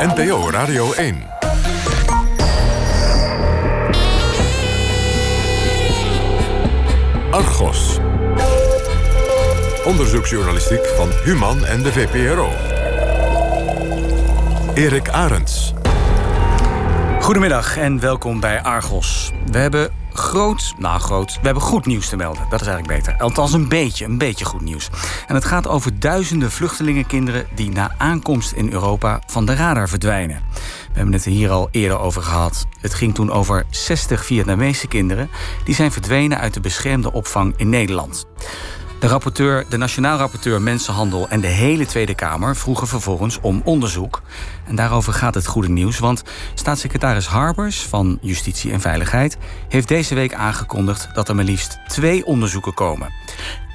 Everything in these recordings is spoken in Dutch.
NPO Radio 1. Argos. Onderzoeksjournalistiek van Human en de VPRO. Erik Arends. Goedemiddag en welkom bij Argos. We hebben groot, nou groot, we hebben goed nieuws te melden. Dat is eigenlijk beter. Althans een beetje, een beetje goed nieuws. En het gaat over duizenden vluchtelingenkinderen... die na aankomst in Europa van de radar verdwijnen. We hebben het er hier al eerder over gehad. Het ging toen over 60 Vietnamese kinderen... die zijn verdwenen uit de beschermde opvang in Nederland. De, rapporteur, de Nationaal Rapporteur Mensenhandel en de hele Tweede Kamer vroegen vervolgens om onderzoek. En daarover gaat het goede nieuws, want staatssecretaris Harbers van Justitie en Veiligheid heeft deze week aangekondigd dat er maar liefst twee onderzoeken komen.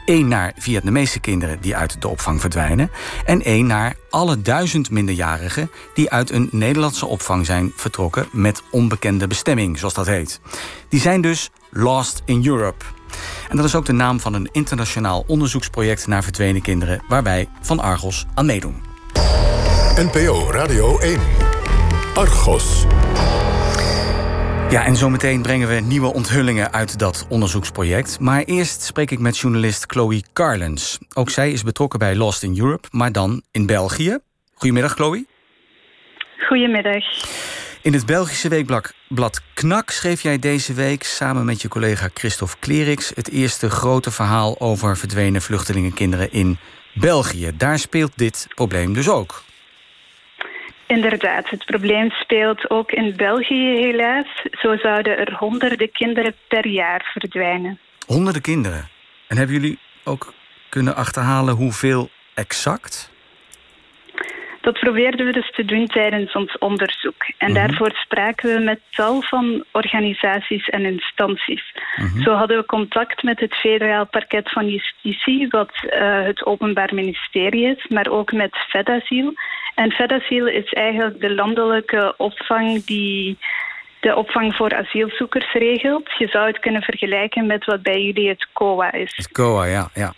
Eén naar Vietnamese kinderen die uit de opvang verdwijnen. En één naar alle duizend minderjarigen die uit een Nederlandse opvang zijn vertrokken met onbekende bestemming, zoals dat heet. Die zijn dus Lost in Europe. En dat is ook de naam van een internationaal onderzoeksproject naar verdwenen kinderen, waar wij van Argos aan meedoen. NPO Radio 1. Argos. Ja, en zometeen brengen we nieuwe onthullingen uit dat onderzoeksproject. Maar eerst spreek ik met journalist Chloe Carlens. Ook zij is betrokken bij Lost in Europe, maar dan in België. Goedemiddag, Chloe. Goedemiddag. In het Belgische weekblad Knak schreef jij deze week samen met je collega Christophe Kleriks het eerste grote verhaal over verdwenen vluchtelingenkinderen in België. Daar speelt dit probleem dus ook. Inderdaad, het probleem speelt ook in België helaas. Zo zouden er honderden kinderen per jaar verdwijnen. Honderden kinderen? En hebben jullie ook kunnen achterhalen hoeveel exact? Dat probeerden we dus te doen tijdens ons onderzoek. En mhm. daarvoor spraken we met tal van organisaties en instanties. Mhm. Zo hadden we contact met het federaal parket van justitie, wat uh, het Openbaar Ministerie is, maar ook met FedAsiel. En FedAsiel is eigenlijk de landelijke opvang die de opvang voor asielzoekers regelt. Je zou het kunnen vergelijken met wat bij jullie het COA is. Het COA, ja. Ja,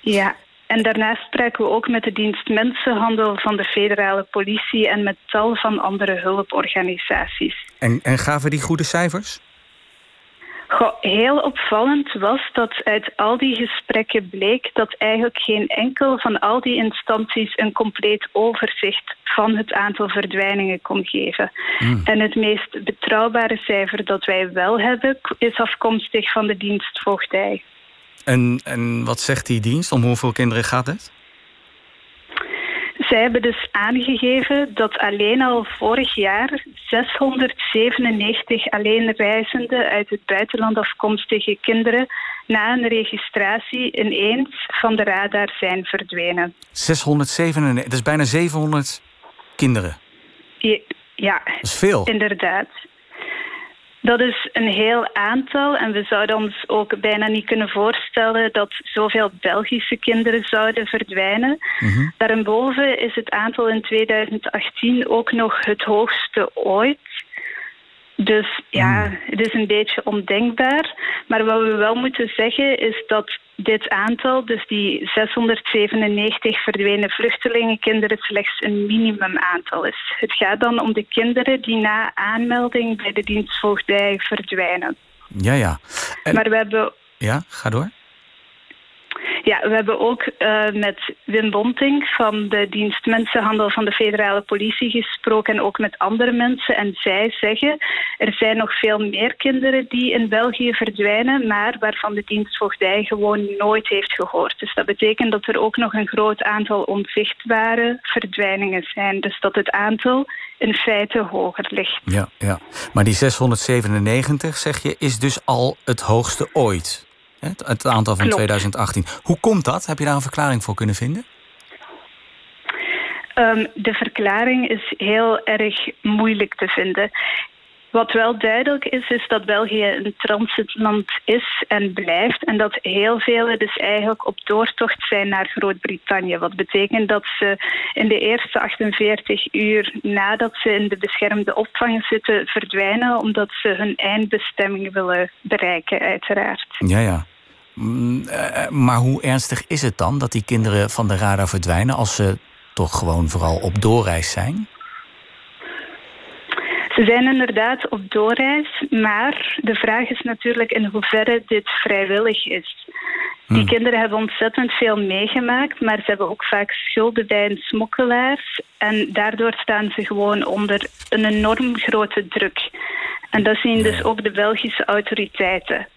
ja en daarnaast spreken we ook met de dienst Mensenhandel van de federale politie en met tal van andere hulporganisaties. En, en gaven die goede cijfers? Goh, heel opvallend was dat uit al die gesprekken bleek dat eigenlijk geen enkel van al die instanties een compleet overzicht van het aantal verdwijningen kon geven. Hmm. En het meest betrouwbare cijfer dat wij wel hebben is afkomstig van de dienst voogdij. En, en wat zegt die dienst? Om hoeveel kinderen gaat het? Zij hebben dus aangegeven dat alleen al vorig jaar 697 alleenreizenden uit het buitenland afkomstige kinderen na een registratie ineens van de radar zijn verdwenen. 697, dat is bijna 700 kinderen. Ja, dat is veel. Inderdaad. Dat is een heel aantal en we zouden ons ook bijna niet kunnen voorstellen dat zoveel Belgische kinderen zouden verdwijnen. Mm Daarboven is het aantal in 2018 ook nog het hoogste ooit. Dus ja, hmm. het is een beetje ondenkbaar. Maar wat we wel moeten zeggen is dat dit aantal, dus die 697 verdwenen vluchtelingenkinderen, slechts een minimumaantal is. Het gaat dan om de kinderen die na aanmelding bij de dienstvoogdij verdwijnen. Ja, ja. Maar we hebben. Ja, ga door. Ja, we hebben ook uh, met Wim Bonting van de dienst Mensenhandel van de federale politie gesproken en ook met andere mensen. En zij zeggen, er zijn nog veel meer kinderen die in België verdwijnen, maar waarvan de dienstvoogdij gewoon nooit heeft gehoord. Dus dat betekent dat er ook nog een groot aantal onzichtbare verdwijningen zijn. Dus dat het aantal in feite hoger ligt. Ja, ja. maar die 697, zeg je, is dus al het hoogste ooit. Het aantal van 2018. Hoe komt dat? Heb je daar een verklaring voor kunnen vinden? Um, de verklaring is heel erg moeilijk te vinden. Wat wel duidelijk is, is dat België een transitland is en blijft. En dat heel velen dus eigenlijk op doortocht zijn naar Groot-Brittannië. Wat betekent dat ze in de eerste 48 uur nadat ze in de beschermde opvang zitten verdwijnen. Omdat ze hun eindbestemming willen bereiken, uiteraard. Ja, ja. Mm, eh, maar hoe ernstig is het dan dat die kinderen van de radar verdwijnen als ze toch gewoon vooral op doorreis zijn? Ze zijn inderdaad op doorreis, maar de vraag is natuurlijk in hoeverre dit vrijwillig is. Die hmm. kinderen hebben ontzettend veel meegemaakt, maar ze hebben ook vaak schulden bij een smokkelaar. En daardoor staan ze gewoon onder een enorm grote druk. En dat zien dus ook de Belgische autoriteiten.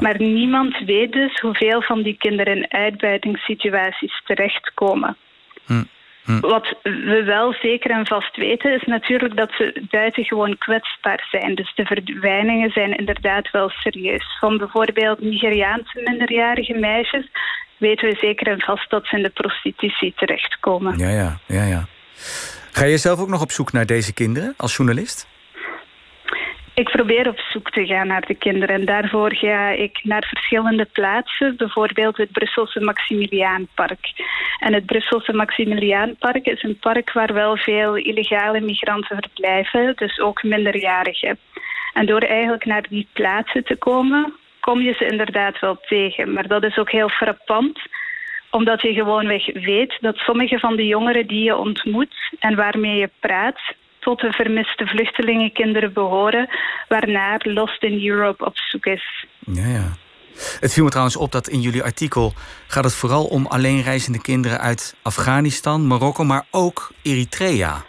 Maar niemand weet dus hoeveel van die kinderen in uitbuitingssituaties terechtkomen. Hm. Hm. Wat we wel zeker en vast weten is natuurlijk dat ze buitengewoon kwetsbaar zijn. Dus de verdwijningen zijn inderdaad wel serieus. Van bijvoorbeeld Nigeriaanse minderjarige meisjes weten we zeker en vast dat ze in de prostitutie terechtkomen. Ja, ja, ja, ja. Ga je zelf ook nog op zoek naar deze kinderen als journalist? Ik probeer op zoek te gaan naar de kinderen. En daarvoor ga ik naar verschillende plaatsen. Bijvoorbeeld het Brusselse Maximiliaanpark. En het Brusselse Maximiliaanpark is een park waar wel veel illegale migranten verblijven. Dus ook minderjarigen. En door eigenlijk naar die plaatsen te komen, kom je ze inderdaad wel tegen. Maar dat is ook heel frappant omdat je gewoonweg weet dat sommige van de jongeren die je ontmoet en waarmee je praat, tot de vermiste vluchtelingenkinderen behoren, waarnaar Lost in Europe op zoek is. Ja, ja. Het viel me trouwens op dat in jullie artikel gaat het vooral om alleenreizende kinderen uit Afghanistan, Marokko, maar ook Eritrea.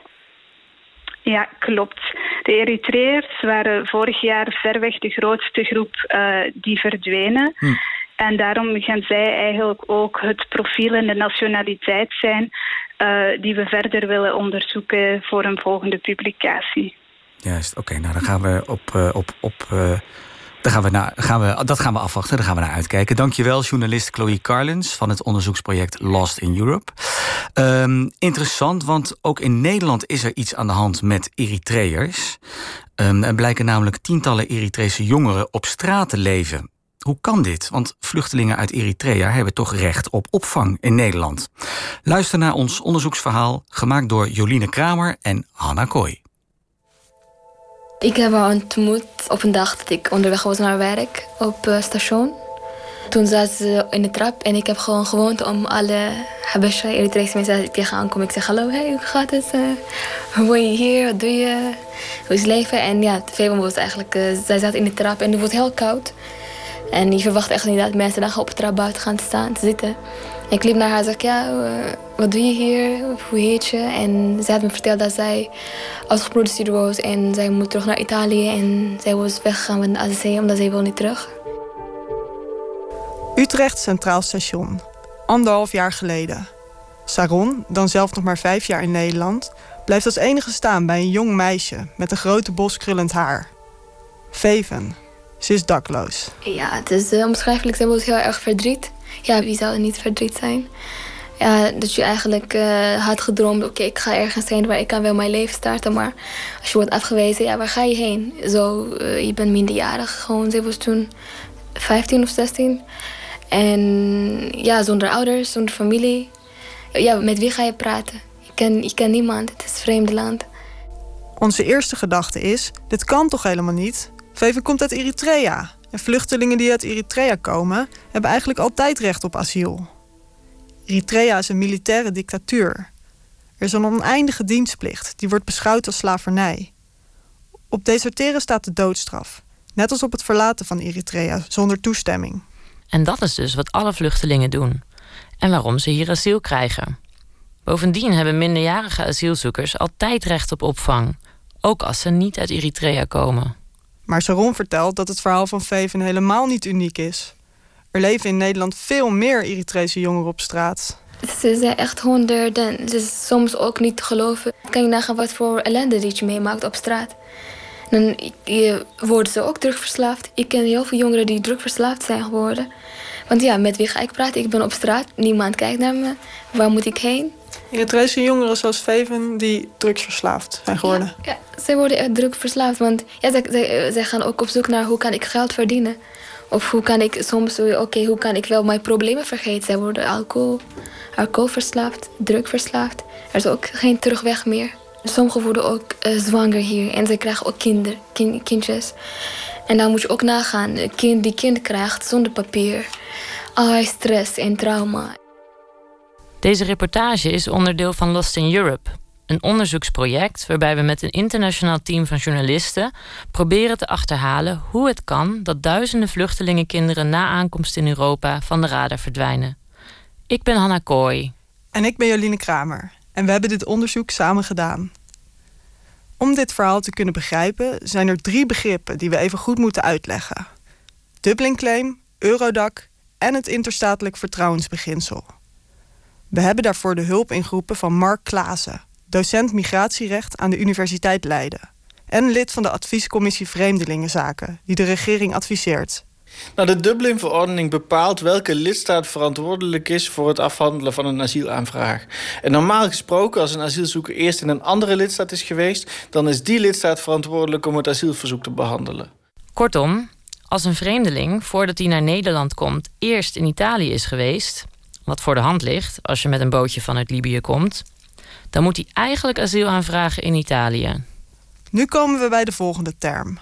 Ja, klopt. De Eritreërs waren vorig jaar verweg de grootste groep uh, die verdwenen. Hm. En daarom gaan zij eigenlijk ook het profiel en de nationaliteit zijn uh, die we verder willen onderzoeken voor een volgende publicatie. Juist, oké. nou, dan gaan we op. Uh, op, op uh, daar gaan we naar, gaan we, dat gaan we afwachten, daar gaan we naar uitkijken. Dankjewel, journalist Chloe Carlins van het onderzoeksproject Lost in Europe. Um, interessant, want ook in Nederland is er iets aan de hand met Eritreërs. Um, er blijken namelijk tientallen Eritrese jongeren op straat te leven. Hoe kan dit? Want vluchtelingen uit Eritrea hebben toch recht op opvang in Nederland. Luister naar ons onderzoeksverhaal, gemaakt door Joline Kramer en Hanna Kooi. Ik heb haar ontmoet op een dag dat ik onderweg was naar werk op uh, station. Toen zat ze in de trap en ik heb gewoon gewoond om alle Habesha Eritrese mensen tegen aankomen. Ik zeg hallo, hey, hoe gaat het? Uh, hoe woon je hier? Wat doe je? Hoe is het leven? En ja, veel was eigenlijk, uh, zij zat in de trap en het was heel koud. En je verwacht echt niet dat mensen dan op het trap buiten gaan staan, te zitten. ik liep naar haar en zei, ja, eh, wat doe je hier? Hoe heet je? En zij had me verteld dat zij uitgeproduceerd was en zij moet terug naar Italië. En zij was weggegaan met de ACC omdat zij wil niet terug. Utrecht Centraal Station. Anderhalf jaar geleden. Saron, dan zelf nog maar vijf jaar in Nederland, blijft als enige staan bij een jong meisje met een grote bos krullend haar. Veven, ze is dakloos. Ja, het is uh, omschrijfelijk. Ze wordt heel erg verdriet. Ja, wie zou er niet verdriet zijn? Ja, dat je eigenlijk uh, had gedroomd... oké, ik ga ergens heen waar ik kan wel mijn leven starten. Maar als je wordt afgewezen, ja, waar ga je heen? Zo, uh, je bent minderjarig. Gewoon, ze was toen 15 of 16. En ja, zonder ouders, zonder familie. Ja, met wie ga je praten? Ik ken, ik ken niemand. Het is een vreemde land. Onze eerste gedachte is, dit kan toch helemaal niet? Veven komt uit Eritrea. En vluchtelingen die uit Eritrea komen, hebben eigenlijk altijd recht op asiel. Eritrea is een militaire dictatuur. Er is een oneindige dienstplicht, die wordt beschouwd als slavernij. Op deserteren staat de doodstraf, net als op het verlaten van Eritrea zonder toestemming. En dat is dus wat alle vluchtelingen doen. En waarom ze hier asiel krijgen. Bovendien hebben minderjarige asielzoekers altijd recht op opvang, ook als ze niet uit Eritrea komen. Maar Sharon vertelt dat het verhaal van Veven helemaal niet uniek is. Er leven in Nederland veel meer Eritrese jongeren op straat. Ze zijn echt honderden. Het is soms ook niet te geloven. Kan je nagaan wat voor ellende die je meemaakt op straat. Dan worden ze ook drugverslaafd. Ik ken heel veel jongeren die drugverslaafd zijn geworden. Want ja, met wie ga ik praten? Ik ben op straat, niemand kijkt naar me. Waar moet ik heen? Eritrese jongeren zoals Veven die drugsverslaafd zijn geworden. Ja, ja zij worden echt drugverslaafd. Want ja, zij, gaan ook op zoek naar hoe kan ik geld verdienen. Of hoe kan ik soms, oké, hoe kan ik wel mijn problemen vergeten. Zij worden alcohol, alcoholverslaafd, drugverslaafd. Er is ook geen terugweg meer. Sommigen worden ook uh, zwanger hier en ze krijgen ook kinder, kindjes. En dan moet je ook nagaan, een kind die kind krijgt zonder papier. Allerlei stress en trauma. Deze reportage is onderdeel van Lost in Europe, Een onderzoeksproject waarbij we met een internationaal team van journalisten proberen te achterhalen hoe het kan dat duizenden vluchtelingenkinderen na aankomst in Europa van de radar verdwijnen. Ik ben Hanna Kooi. En ik ben Joline Kramer. En we hebben dit onderzoek samen gedaan. Om dit verhaal te kunnen begrijpen zijn er drie begrippen die we even goed moeten uitleggen: Dublin Claim, Eurodac en het interstatelijk vertrouwensbeginsel. We hebben daarvoor de hulp ingeroepen van Mark Klaassen, docent migratierecht aan de Universiteit Leiden en lid van de adviescommissie Vreemdelingenzaken, die de regering adviseert. Nou, de Dublin-verordening bepaalt welke lidstaat verantwoordelijk is voor het afhandelen van een asielaanvraag. En normaal gesproken, als een asielzoeker eerst in een andere lidstaat is geweest, dan is die lidstaat verantwoordelijk om het asielverzoek te behandelen. Kortom, als een vreemdeling, voordat hij naar Nederland komt, eerst in Italië is geweest, wat voor de hand ligt als je met een bootje vanuit Libië komt, dan moet hij eigenlijk asiel aanvragen in Italië. Nu komen we bij de volgende term: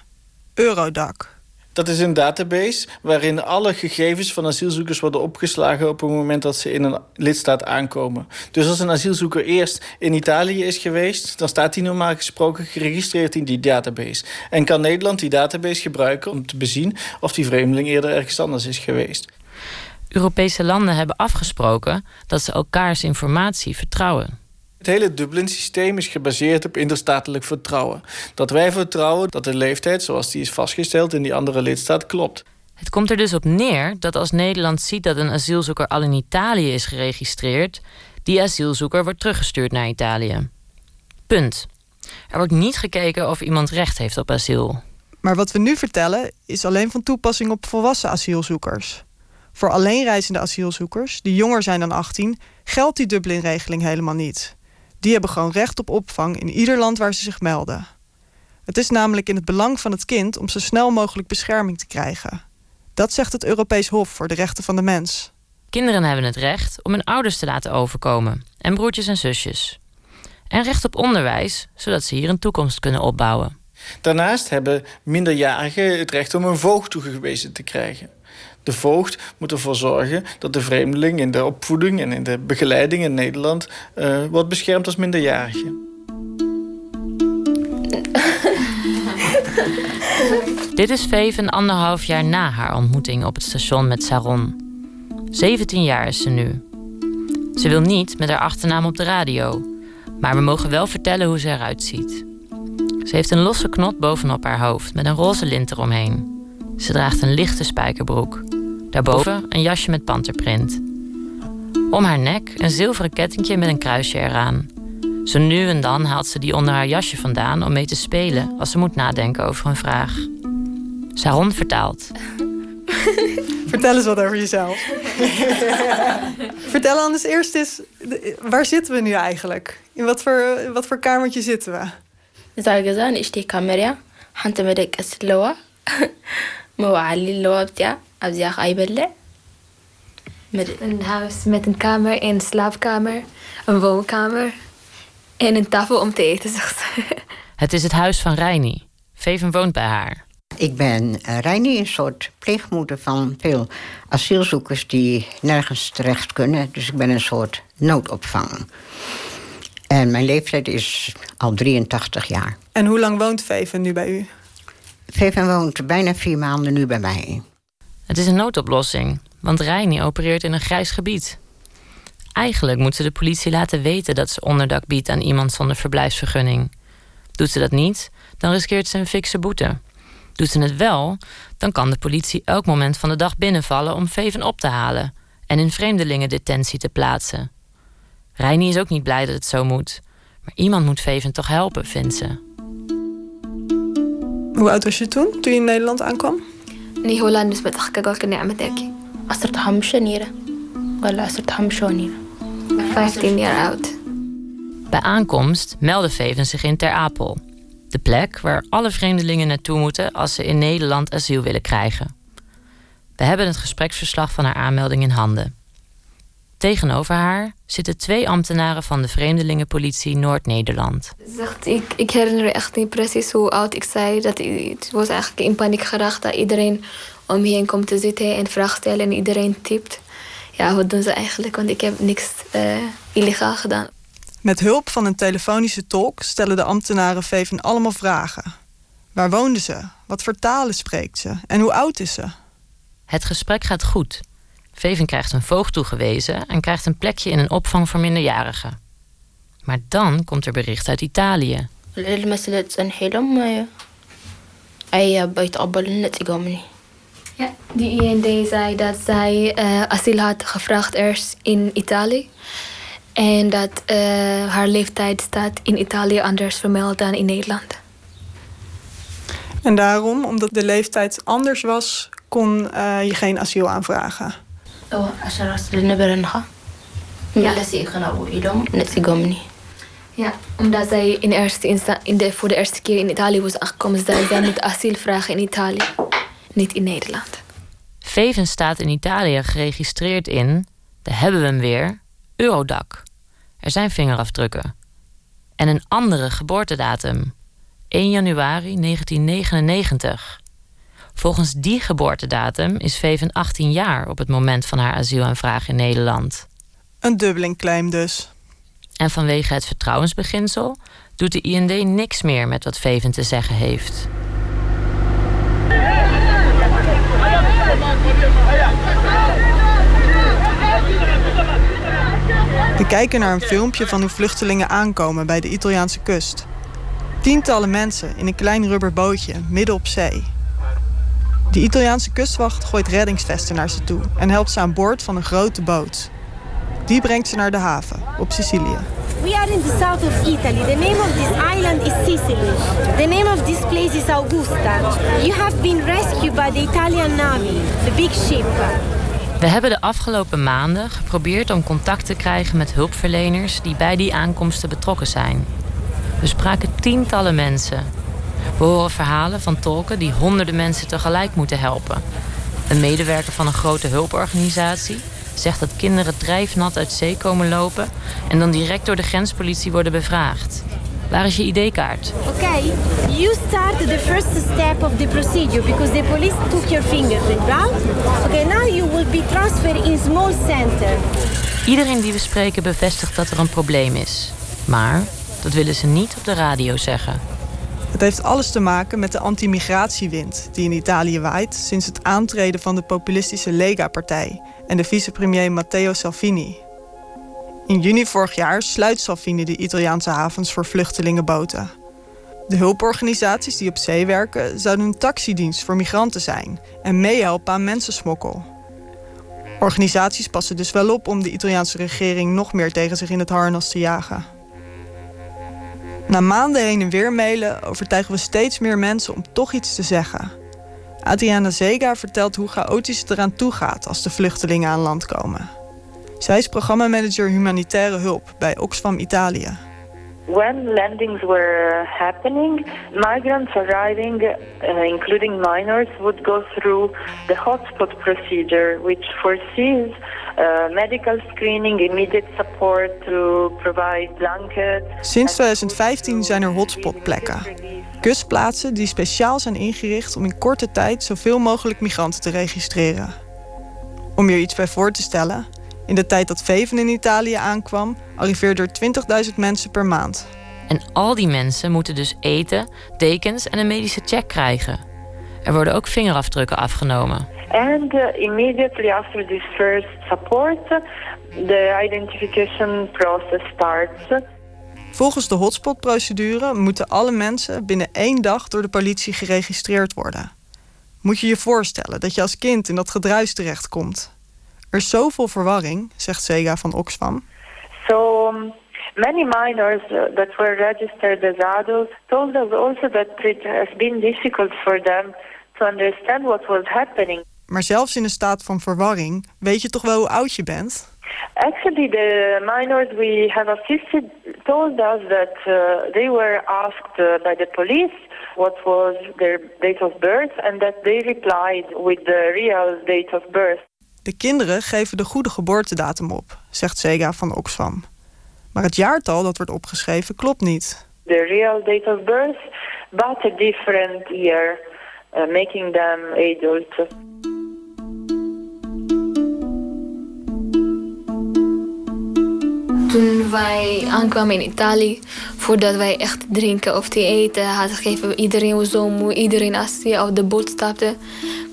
Eurodac. Dat is een database waarin alle gegevens van asielzoekers worden opgeslagen op het moment dat ze in een lidstaat aankomen. Dus als een asielzoeker eerst in Italië is geweest, dan staat hij normaal gesproken geregistreerd in die database. En kan Nederland die database gebruiken om te bezien of die vreemdeling eerder ergens anders is geweest. Europese landen hebben afgesproken dat ze elkaars informatie vertrouwen. Het hele Dublin-systeem is gebaseerd op interstatelijk vertrouwen. Dat wij vertrouwen dat de leeftijd zoals die is vastgesteld in die andere lidstaat klopt. Het komt er dus op neer dat als Nederland ziet dat een asielzoeker al in Italië is geregistreerd, die asielzoeker wordt teruggestuurd naar Italië. Punt. Er wordt niet gekeken of iemand recht heeft op asiel. Maar wat we nu vertellen is alleen van toepassing op volwassen asielzoekers. Voor alleenreizende asielzoekers die jonger zijn dan 18 geldt die Dublin-regeling helemaal niet. Die hebben gewoon recht op opvang in ieder land waar ze zich melden. Het is namelijk in het belang van het kind om zo snel mogelijk bescherming te krijgen. Dat zegt het Europees Hof voor de Rechten van de Mens. Kinderen hebben het recht om hun ouders te laten overkomen en broertjes en zusjes. En recht op onderwijs, zodat ze hier een toekomst kunnen opbouwen. Daarnaast hebben minderjarigen het recht om een voogd toegewezen te krijgen. De voogd moet ervoor zorgen dat de vreemdeling in de opvoeding en in de begeleiding in Nederland uh, wordt beschermd als minderjarige. Dit is Veef een anderhalf jaar na haar ontmoeting op het station met Saron. 17 jaar is ze nu. Ze wil niet met haar achternaam op de radio, maar we mogen wel vertellen hoe ze eruit ziet. Ze heeft een losse knot bovenop haar hoofd met een roze lint eromheen. Ze draagt een lichte spijkerbroek. Daarboven een jasje met panterprint. Om haar nek een zilveren kettingje met een kruisje eraan. Zo nu en dan haalt ze die onder haar jasje vandaan om mee te spelen als ze moet nadenken over een vraag. Saron vertaalt. Vertel eens wat over jezelf. Vertel anders eerst eens, waar zitten we nu eigenlijk? In wat voor, wat voor kamertje zitten we? እዛ ገዛ ንእሽተይ ካሜራ ሓንቲ መደቀስ ኣለዋ መባዓሊ ኣለዋ ብቲኣ Abziaag Aibelle. Met een huis met een kamer, een slaapkamer, een woonkamer en een tafel om te eten. Het is het huis van Reini. Veven woont bij haar. Ik ben eh, Reini, een soort pleegmoeder van veel asielzoekers die nergens terecht kunnen. Dus ik ben een soort noodopvang. En mijn leeftijd is al 83 jaar. En hoe lang woont Veven nu bij u? Veven woont bijna vier maanden nu bij mij. Het is een noodoplossing, want Reini opereert in een grijs gebied. Eigenlijk moet ze de politie laten weten dat ze onderdak biedt aan iemand zonder verblijfsvergunning. Doet ze dat niet, dan riskeert ze een fikse boete. Doet ze het wel, dan kan de politie elk moment van de dag binnenvallen om Veven op te halen en in vreemdelingendetentie te plaatsen. Reini is ook niet blij dat het zo moet. Maar iemand moet Veven toch helpen, vindt ze. Hoe oud was je toen, toen je in Nederland aankwam? Nee, Holland is met أحكي نعمة أكي عصرت خمسة نيرة ولا عصرت خمسة نيرة 15 jaar oud. Bij aankomst meldde Veven zich in Ter Apel. De plek waar alle vreemdelingen naartoe moeten als ze in Nederland asiel willen krijgen. We hebben het gespreksverslag van haar aanmelding in handen. Tegenover haar zitten twee ambtenaren van de Vreemdelingenpolitie Noord-Nederland. Zegt, ik, ik herinner me echt niet precies hoe oud ik zei. Dat ik, het was eigenlijk in paniek geraakt dat iedereen om me heen komt te zitten en vragen stellen en iedereen typt. Ja, wat doen ze eigenlijk? Want ik heb niks uh, illegaal gedaan. Met hulp van een telefonische tolk stellen de ambtenaren Veven allemaal vragen. Waar woonde ze? Wat voor talen spreekt ze? En hoe oud is ze? Het gesprek gaat goed. Veven krijgt een voogd toegewezen en krijgt een plekje in een opvang voor minderjarigen. Maar dan komt er bericht uit Italië. Ja, die IND zei dat zij uh, asiel had gevraagd eerst in Italië. En dat uh, haar leeftijd staat in Italië anders vermeld dan in Nederland. En daarom, omdat de leeftijd anders was, kon uh, je geen asiel aanvragen. Oh, ja. Ja, omdat zij in eerste in de, voor de eerste keer in Italië was aangekomen, zei zij moet asiel vragen in Italië, niet in Nederland. Veven staat in Italië geregistreerd in, daar hebben we hem weer, Eurodac. Er zijn vingerafdrukken. En een andere geboortedatum. 1 januari 1999. Volgens die geboortedatum is Veven 18 jaar op het moment van haar asielaanvraag in Nederland. Een dubbelingclaim dus. En vanwege het vertrouwensbeginsel doet de IND niks meer met wat Veven te zeggen heeft. We kijken naar een filmpje van hoe vluchtelingen aankomen bij de Italiaanse kust. Tientallen mensen in een klein rubberbootje midden op zee. De Italiaanse kustwacht gooit reddingsvesten naar ze toe en helpt ze aan boord van een grote boot. Die brengt ze naar de haven op Sicilië. We are in the south of Italy. The name of this island is Sicily. The name of this place is Augusta. You have been rescued by the Italian Navy, the big ship. We hebben de afgelopen maanden geprobeerd om contact te krijgen met hulpverleners die bij die aankomsten betrokken zijn. We spraken tientallen mensen. We horen verhalen van tolken die honderden mensen tegelijk moeten helpen. Een medewerker van een grote hulporganisatie zegt dat kinderen drijfnat uit zee komen lopen en dan direct door de grenspolitie worden bevraagd. Waar is je ID-kaart? Oké, okay. you start the first step of the procedure because the police took your fingerprint, right? Okay, now you will be transferred in small center. Iedereen die we spreken bevestigt dat er een probleem is. Maar dat willen ze niet op de radio zeggen. Het heeft alles te maken met de anti-migratiewind die in Italië waait sinds het aantreden van de populistische Lega-partij en de vicepremier Matteo Salvini. In juni vorig jaar sluit Salvini de Italiaanse havens voor vluchtelingenboten. De hulporganisaties die op zee werken zouden een taxidienst voor migranten zijn en meehelpen aan mensensmokkel. Organisaties passen dus wel op om de Italiaanse regering nog meer tegen zich in het harnas te jagen. Na maanden heen en weer mailen overtuigen we steeds meer mensen om toch iets te zeggen. Adriana Zega vertelt hoe chaotisch het eraan toe gaat als de vluchtelingen aan land komen. Zij is programmamanager humanitaire hulp bij Oxfam Italië. When landings were happening, migrants arriving, uh, including minors, would go through the hotspot procedure, which foresees uh, medical screening, immediate support to provide blankets. Sinds 2015 zijn er hotspotplekken. Kustplaatsen die speciaal zijn ingericht om in korte tijd zoveel mogelijk migranten te registreren. Om je iets bij voor te stellen, in de tijd dat Veven in Italië aankwam, arriveerden er 20.000 mensen per maand. En al die mensen moeten dus eten, dekens en een medische check krijgen. Er worden ook vingerafdrukken afgenomen. And uh, immediately after this first support, the identification process starts. Volgens de hotspot-procedure moeten alle mensen binnen één dag door de politie geregistreerd worden. Moet je je voorstellen dat je als kind in dat gedruis terechtkomt. Er is zoveel verwarring, zegt Sega van Oxfam. So um, many minors uh, that were registered as adults told us also that it has been difficult for them to understand what was happening. Maar zelfs in een staat van verwarring weet je toch wel hoe oud je bent? Actually, the minors we have assisted told us that uh, they were asked uh, by the police what was their date of birth and that they replied with the real date of birth. De kinderen geven de goede geboortedatum op, zegt Sega van Oxfam. Maar het jaartal dat wordt opgeschreven klopt niet. The real date of birth, but a different year, uh, making them adults. Toen wij aankwamen in Italië, voordat wij echt drinken of te eten hadden gegeven, iedereen was zo moe. Iedereen als je op de boot stapte,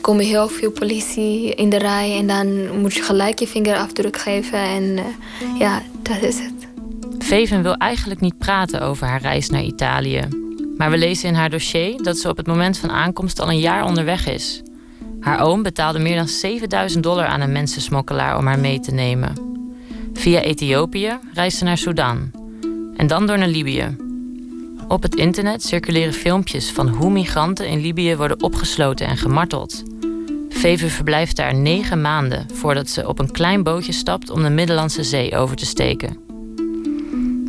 komen heel veel politie in de rij en dan moet je gelijk je vingerafdruk geven en uh, ja, dat is het. Veven wil eigenlijk niet praten over haar reis naar Italië. Maar we lezen in haar dossier dat ze op het moment van aankomst al een jaar onderweg is. Haar oom betaalde meer dan 7000 dollar aan een mensensmokkelaar om haar mee te nemen. Via Ethiopië reist ze naar Sudan en dan door naar Libië. Op het internet circuleren filmpjes van hoe migranten in Libië worden opgesloten en gemarteld. Veve verblijft daar negen maanden voordat ze op een klein bootje stapt om de Middellandse Zee over te steken.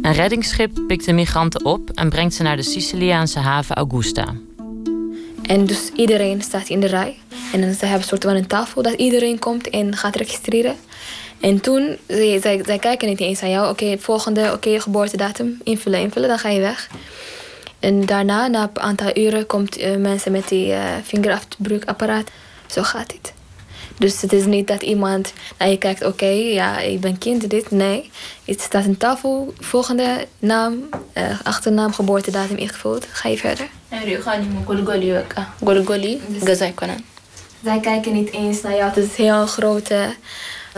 Een reddingsschip pikt de migranten op en brengt ze naar de Siciliaanse haven Augusta. En dus iedereen staat in de rij. En ze hebben een soort van een tafel dat iedereen komt en gaat registreren. En toen, zij, zij, zij kijken niet eens aan jou. Oké, volgende, oké, geboortedatum, invullen, invullen, dan ga je weg. En daarna, na een aantal uren, komt uh, mensen met die uh, vingerafdrukapparaat. Zo gaat het. Dus het is niet dat iemand naar je kijkt, oké, ja, ik ben kind, dit. Nee, het staat een tafel, volgende naam, uh, achternaam, geboortedatum ingevuld. Ga je verder. Golgoli, Zij kijken niet eens naar jou. Het is een heel grote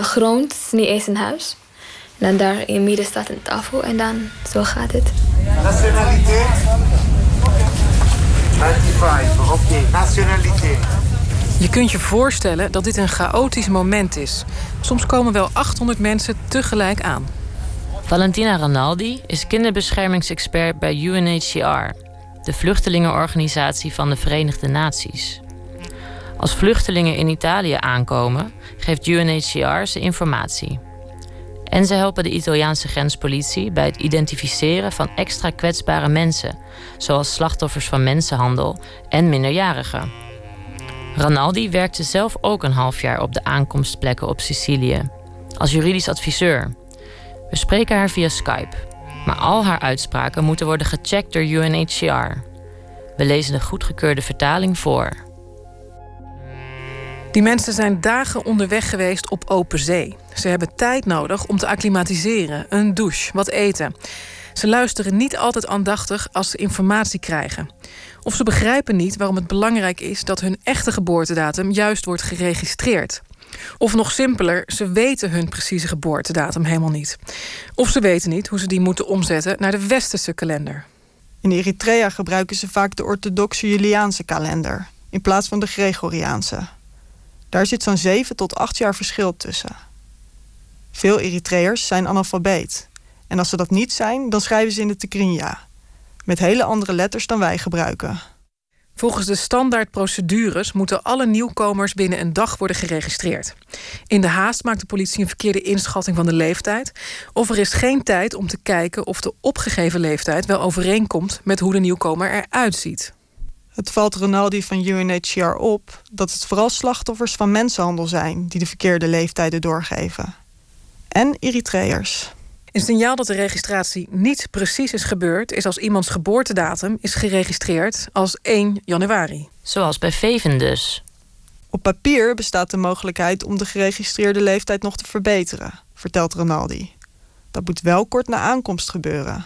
grond, het is niet eens een huis. En dan daar in het midden staat een tafel en dan zo gaat het. Nationaliteit? 95, oké. Nationaliteit. Je kunt je voorstellen dat dit een chaotisch moment is. Soms komen wel 800 mensen tegelijk aan. Valentina Ranaldi is kinderbeschermingsexpert bij UNHCR, de vluchtelingenorganisatie van de Verenigde Naties. Als vluchtelingen in Italië aankomen, geeft UNHCR ze informatie. En ze helpen de Italiaanse grenspolitie bij het identificeren van extra kwetsbare mensen, zoals slachtoffers van mensenhandel en minderjarigen. Ranaldi werkte zelf ook een half jaar op de aankomstplekken op Sicilië, als juridisch adviseur. We spreken haar via Skype, maar al haar uitspraken moeten worden gecheckt door UNHCR. We lezen de goedgekeurde vertaling voor. Die mensen zijn dagen onderweg geweest op open zee. Ze hebben tijd nodig om te acclimatiseren, een douche, wat eten. Ze luisteren niet altijd aandachtig als ze informatie krijgen. Of ze begrijpen niet waarom het belangrijk is dat hun echte geboortedatum juist wordt geregistreerd. Of nog simpeler, ze weten hun precieze geboortedatum helemaal niet. Of ze weten niet hoe ze die moeten omzetten naar de westerse kalender. In Eritrea gebruiken ze vaak de orthodoxe Juliaanse kalender in plaats van de Gregoriaanse. Daar zit zo'n 7 tot 8 jaar verschil tussen. Veel Eritreërs zijn analfabeet. En als ze dat niet zijn, dan schrijven ze in de Tekrinja. Met hele andere letters dan wij gebruiken. Volgens de standaardprocedures moeten alle nieuwkomers binnen een dag worden geregistreerd. In de haast maakt de politie een verkeerde inschatting van de leeftijd. Of er is geen tijd om te kijken of de opgegeven leeftijd wel overeenkomt met hoe de nieuwkomer eruit ziet. Het valt Ronaldi van UNHCR op dat het vooral slachtoffers van mensenhandel zijn die de verkeerde leeftijden doorgeven. En Eritreërs. Een signaal dat de registratie niet precies is gebeurd, is als iemands geboortedatum is geregistreerd als 1 januari. Zoals bij Veven dus. Op papier bestaat de mogelijkheid om de geregistreerde leeftijd nog te verbeteren, vertelt Ronaldi. Dat moet wel kort na aankomst gebeuren.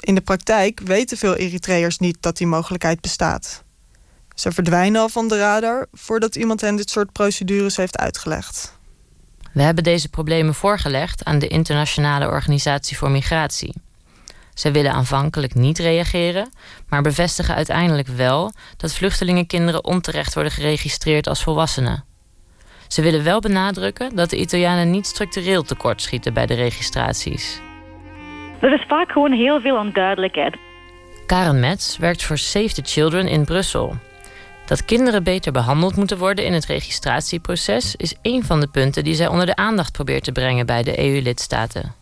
In de praktijk weten veel Eritreërs niet dat die mogelijkheid bestaat. Ze verdwijnen al van de radar voordat iemand hen dit soort procedures heeft uitgelegd. We hebben deze problemen voorgelegd aan de Internationale Organisatie voor Migratie. Zij willen aanvankelijk niet reageren, maar bevestigen uiteindelijk wel dat vluchtelingenkinderen onterecht worden geregistreerd als volwassenen. Ze willen wel benadrukken dat de Italianen niet structureel tekortschieten bij de registraties. Er is vaak gewoon heel veel onduidelijkheid. Karen Metz werkt voor Save the Children in Brussel. Dat kinderen beter behandeld moeten worden in het registratieproces is een van de punten die zij onder de aandacht probeert te brengen bij de EU-lidstaten.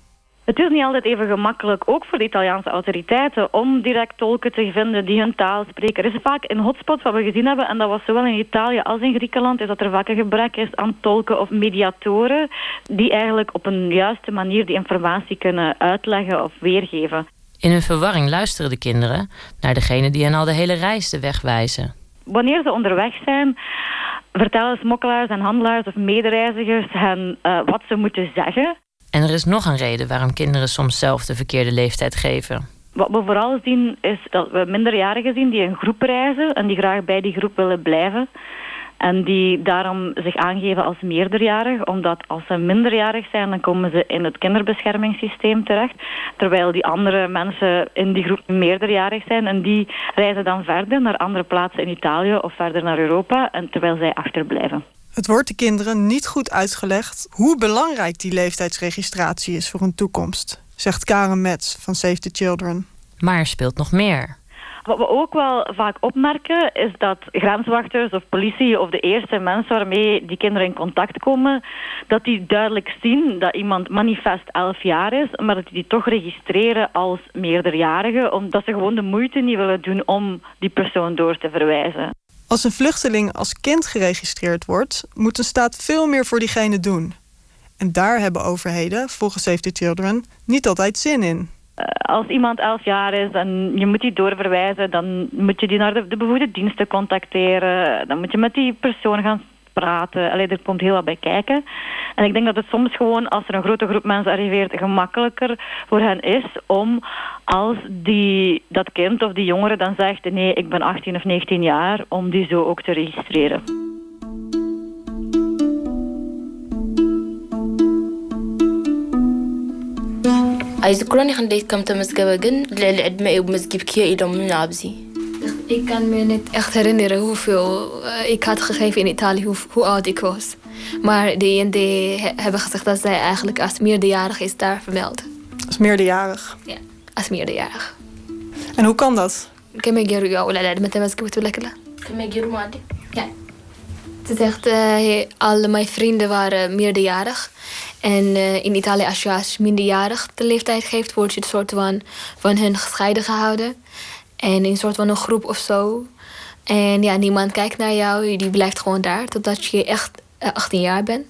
Het is niet altijd even gemakkelijk, ook voor de Italiaanse autoriteiten, om direct tolken te vinden die hun taal spreken. Er is vaak een hotspot wat we gezien hebben, en dat was zowel in Italië als in Griekenland, is dat er vaak een gebrek is aan tolken of mediatoren die eigenlijk op een juiste manier die informatie kunnen uitleggen of weergeven. In hun verwarring luisteren de kinderen naar degene die hen al de hele reis de weg wijzen wanneer ze onderweg zijn, vertellen smokkelaars en handelaars of medereizigers hen uh, wat ze moeten zeggen. En er is nog een reden waarom kinderen soms zelf de verkeerde leeftijd geven. Wat we vooral zien is dat we minderjarigen zien die een groep reizen en die graag bij die groep willen blijven. En die daarom zich aangeven als meerderjarig, omdat als ze minderjarig zijn, dan komen ze in het kinderbeschermingssysteem terecht. Terwijl die andere mensen in die groep meerderjarig zijn en die reizen dan verder naar andere plaatsen in Italië of verder naar Europa, en terwijl zij achterblijven. Het wordt de kinderen niet goed uitgelegd hoe belangrijk die leeftijdsregistratie is voor hun toekomst, zegt Karen Metz van Save the Children. Maar er speelt nog meer. Wat we ook wel vaak opmerken is dat grenswachters of politie of de eerste mensen waarmee die kinderen in contact komen, dat die duidelijk zien dat iemand manifest 11 jaar is, maar dat die, die toch registreren als meerderjarige, omdat ze gewoon de moeite niet willen doen om die persoon door te verwijzen. Als een vluchteling als kind geregistreerd wordt, moet een staat veel meer voor diegene doen. En daar hebben overheden, volgens Save the Children, niet altijd zin in. Eh, als iemand 11 jaar is en je moet die doorverwijzen, dan moet je die naar de, de bevoegde diensten contacteren. Dan moet je met die persoon gaan praten. Allee, er komt heel wat bij kijken. En ik denk dat het soms gewoon, als er een grote groep mensen arriveert, gemakkelijker voor hen is om als die, dat kind of die jongere dan zegt, nee, ik ben 18 of 19 jaar, om die zo ook te registreren. أي ذكراني كم تمسكبة جن للعد ما je het كيا إلى من عبزي Ik kan me niet echt herinneren hoeveel uh, ik had gegeven in Italië, hoe, hoe oud ik was. Maar de IND he, hebben gezegd dat zij eigenlijk als meerderjarig is daar vermeld. Als meerderjarig? Ja, als meerderjarig. En hoe kan dat? كم يجروا يا ولا لا متى مسكت ولا كلا كم يجروا ما Ja. Ze zegt, uh, al mijn vrienden waren meerderjarig. En uh, in Italië, als je als minderjarig de leeftijd geeft, word je een soort van, van hun gescheiden gehouden. En in een soort van een groep of zo. En ja, niemand kijkt naar jou. Die blijft gewoon daar totdat je echt 18 jaar bent.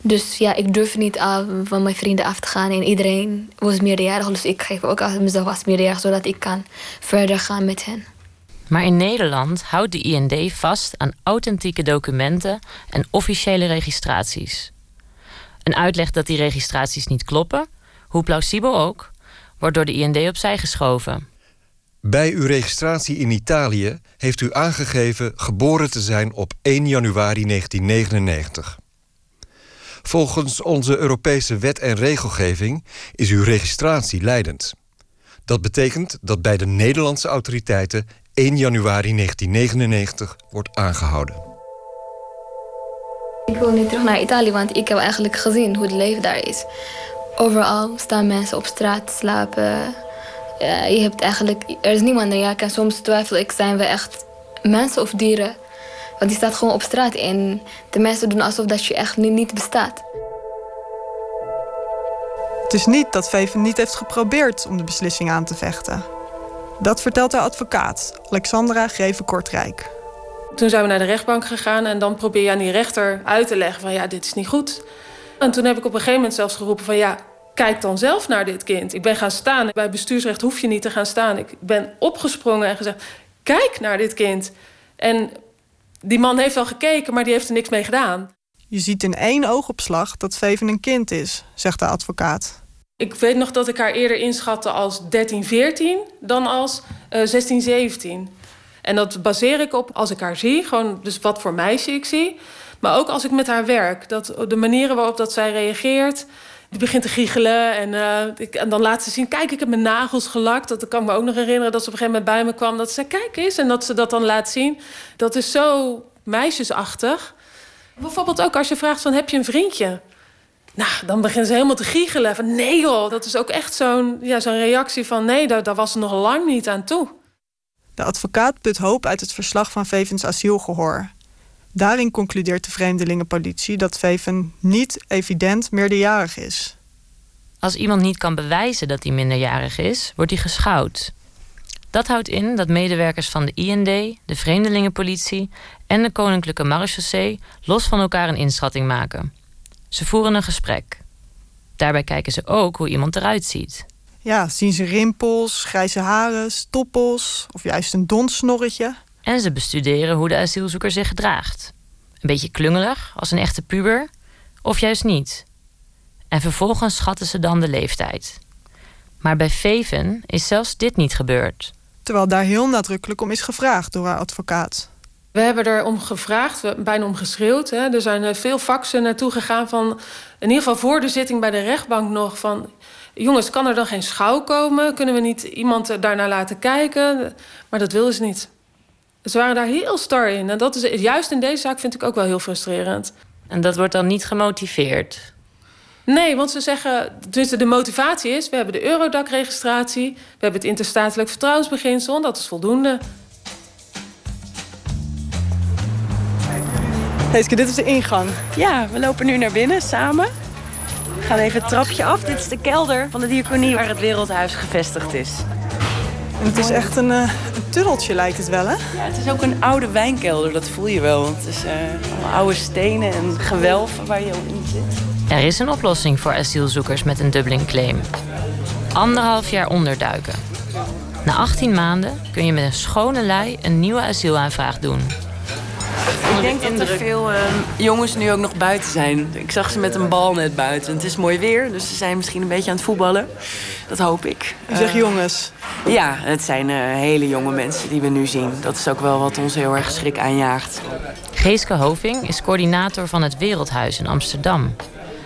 Dus ja, ik durf niet af, van mijn vrienden af te gaan. En iedereen was meerderjarig. Dus ik geef ook mezelf als meerderjarig, zodat ik kan verder gaan met hen. Maar in Nederland houdt de IND vast aan authentieke documenten en officiële registraties. Een uitleg dat die registraties niet kloppen, hoe plausibel ook, wordt door de IND opzij geschoven. Bij uw registratie in Italië heeft u aangegeven geboren te zijn op 1 januari 1999. Volgens onze Europese wet en regelgeving is uw registratie leidend. Dat betekent dat bij de Nederlandse autoriteiten 1 januari 1999 wordt aangehouden. Ik wil niet terug naar Italië, want ik heb eigenlijk gezien hoe het leven daar is. Overal staan mensen op straat te slapen. Ja, je hebt eigenlijk, er is niemand naar je. En soms twijfel ik, zijn we echt mensen of dieren? Want die staat gewoon op straat en de mensen doen alsof dat je echt niet bestaat. Het is niet dat Veven niet heeft geprobeerd om de beslissing aan te vechten. Dat vertelt haar advocaat, Alexandra Greven-Kortrijk. Toen zijn we naar de rechtbank gegaan en dan probeer je aan die rechter uit te leggen van ja, dit is niet goed. En toen heb ik op een gegeven moment zelfs geroepen van ja, kijk dan zelf naar dit kind. Ik ben gaan staan. Bij bestuursrecht hoef je niet te gaan staan. Ik ben opgesprongen en gezegd, kijk naar dit kind. En die man heeft wel gekeken, maar die heeft er niks mee gedaan. Je ziet in één oogopslag dat Veven een kind is, zegt de advocaat. Ik weet nog dat ik haar eerder inschatte als 13, 14 dan als uh, 16, 17. En dat baseer ik op als ik haar zie, gewoon dus wat voor meisje ik zie. Maar ook als ik met haar werk. Dat, de manieren waarop dat zij reageert. Die begint te giechelen en, uh, ik, en dan laat ze zien... kijk, ik heb mijn nagels gelakt. Dat kan ik me ook nog herinneren dat ze op een gegeven moment bij me kwam... dat ze zei, kijk eens, en dat ze dat dan laat zien. Dat is zo meisjesachtig. Bijvoorbeeld ook als je vraagt van, heb je een vriendje? Nou, dan beginnen ze helemaal te giechelen. Van nee joh, dat is ook echt zo'n ja, zo'n reactie van... nee, daar, daar was ze nog lang niet aan toe. De advocaat put hoop uit het verslag van Vevens asielgehoor. Daarin concludeert de vreemdelingenpolitie dat Veven niet evident meerderjarig is. Als iemand niet kan bewijzen dat hij minderjarig is, wordt hij geschouwd. Dat houdt in dat medewerkers van de IND, de Vreemdelingenpolitie en de Koninklijke Marechaussee los van elkaar een inschatting maken. Ze voeren een gesprek. Daarbij kijken ze ook hoe iemand eruit ziet. Ja, zien ze rimpels, grijze haren, stoppels of juist een donsnorretje? En ze bestuderen hoe de asielzoeker zich gedraagt. Een beetje klungelig, als een echte puber, of juist niet. En vervolgens schatten ze dan de leeftijd. Maar bij Feven is zelfs dit niet gebeurd. Terwijl daar heel nadrukkelijk om is gevraagd door haar advocaat. We hebben er om gevraagd, bijna om geschreeuwd. Hè. Er zijn eh, veel faxen naartoe gegaan van... in ieder geval voor de zitting bij de rechtbank nog... van jongens, kan er dan geen schouw komen? Kunnen we niet iemand daarnaar laten kijken? Maar dat wilden ze niet. Ze waren daar heel star in. En dat is juist in deze zaak vind ik ook wel heel frustrerend. En dat wordt dan niet gemotiveerd? Nee, want ze zeggen, tenminste de motivatie is... we hebben de Eurodac-registratie, we hebben het interstatelijk vertrouwensbeginsel... en dat is voldoende. Heeske, dit is de ingang. Ja, we lopen nu naar binnen samen. We gaan even het trapje af. Dit is de kelder van de diaconie waar het Wereldhuis gevestigd is. En het is echt een, uh, een tunneltje lijkt het wel, hè? Ja, het is ook een oude wijnkelder, dat voel je wel. Het is uh, allemaal oude stenen en gewelven waar je in zit. Er is een oplossing voor asielzoekers met een Dublin-claim. Anderhalf jaar onderduiken. Na 18 maanden kun je met een schone lei een nieuwe asielaanvraag doen. Ik denk dat er veel uh, jongens nu ook nog buiten zijn. Ik zag ze met een bal net buiten. Het is mooi weer, dus ze zijn misschien een beetje aan het voetballen. Dat hoop ik. Je zegt uh, jongens? Ja, het zijn uh, hele jonge mensen die we nu zien. Dat is ook wel wat ons heel erg schrik aanjaagt. Geeske Hoving is coördinator van het Wereldhuis in Amsterdam.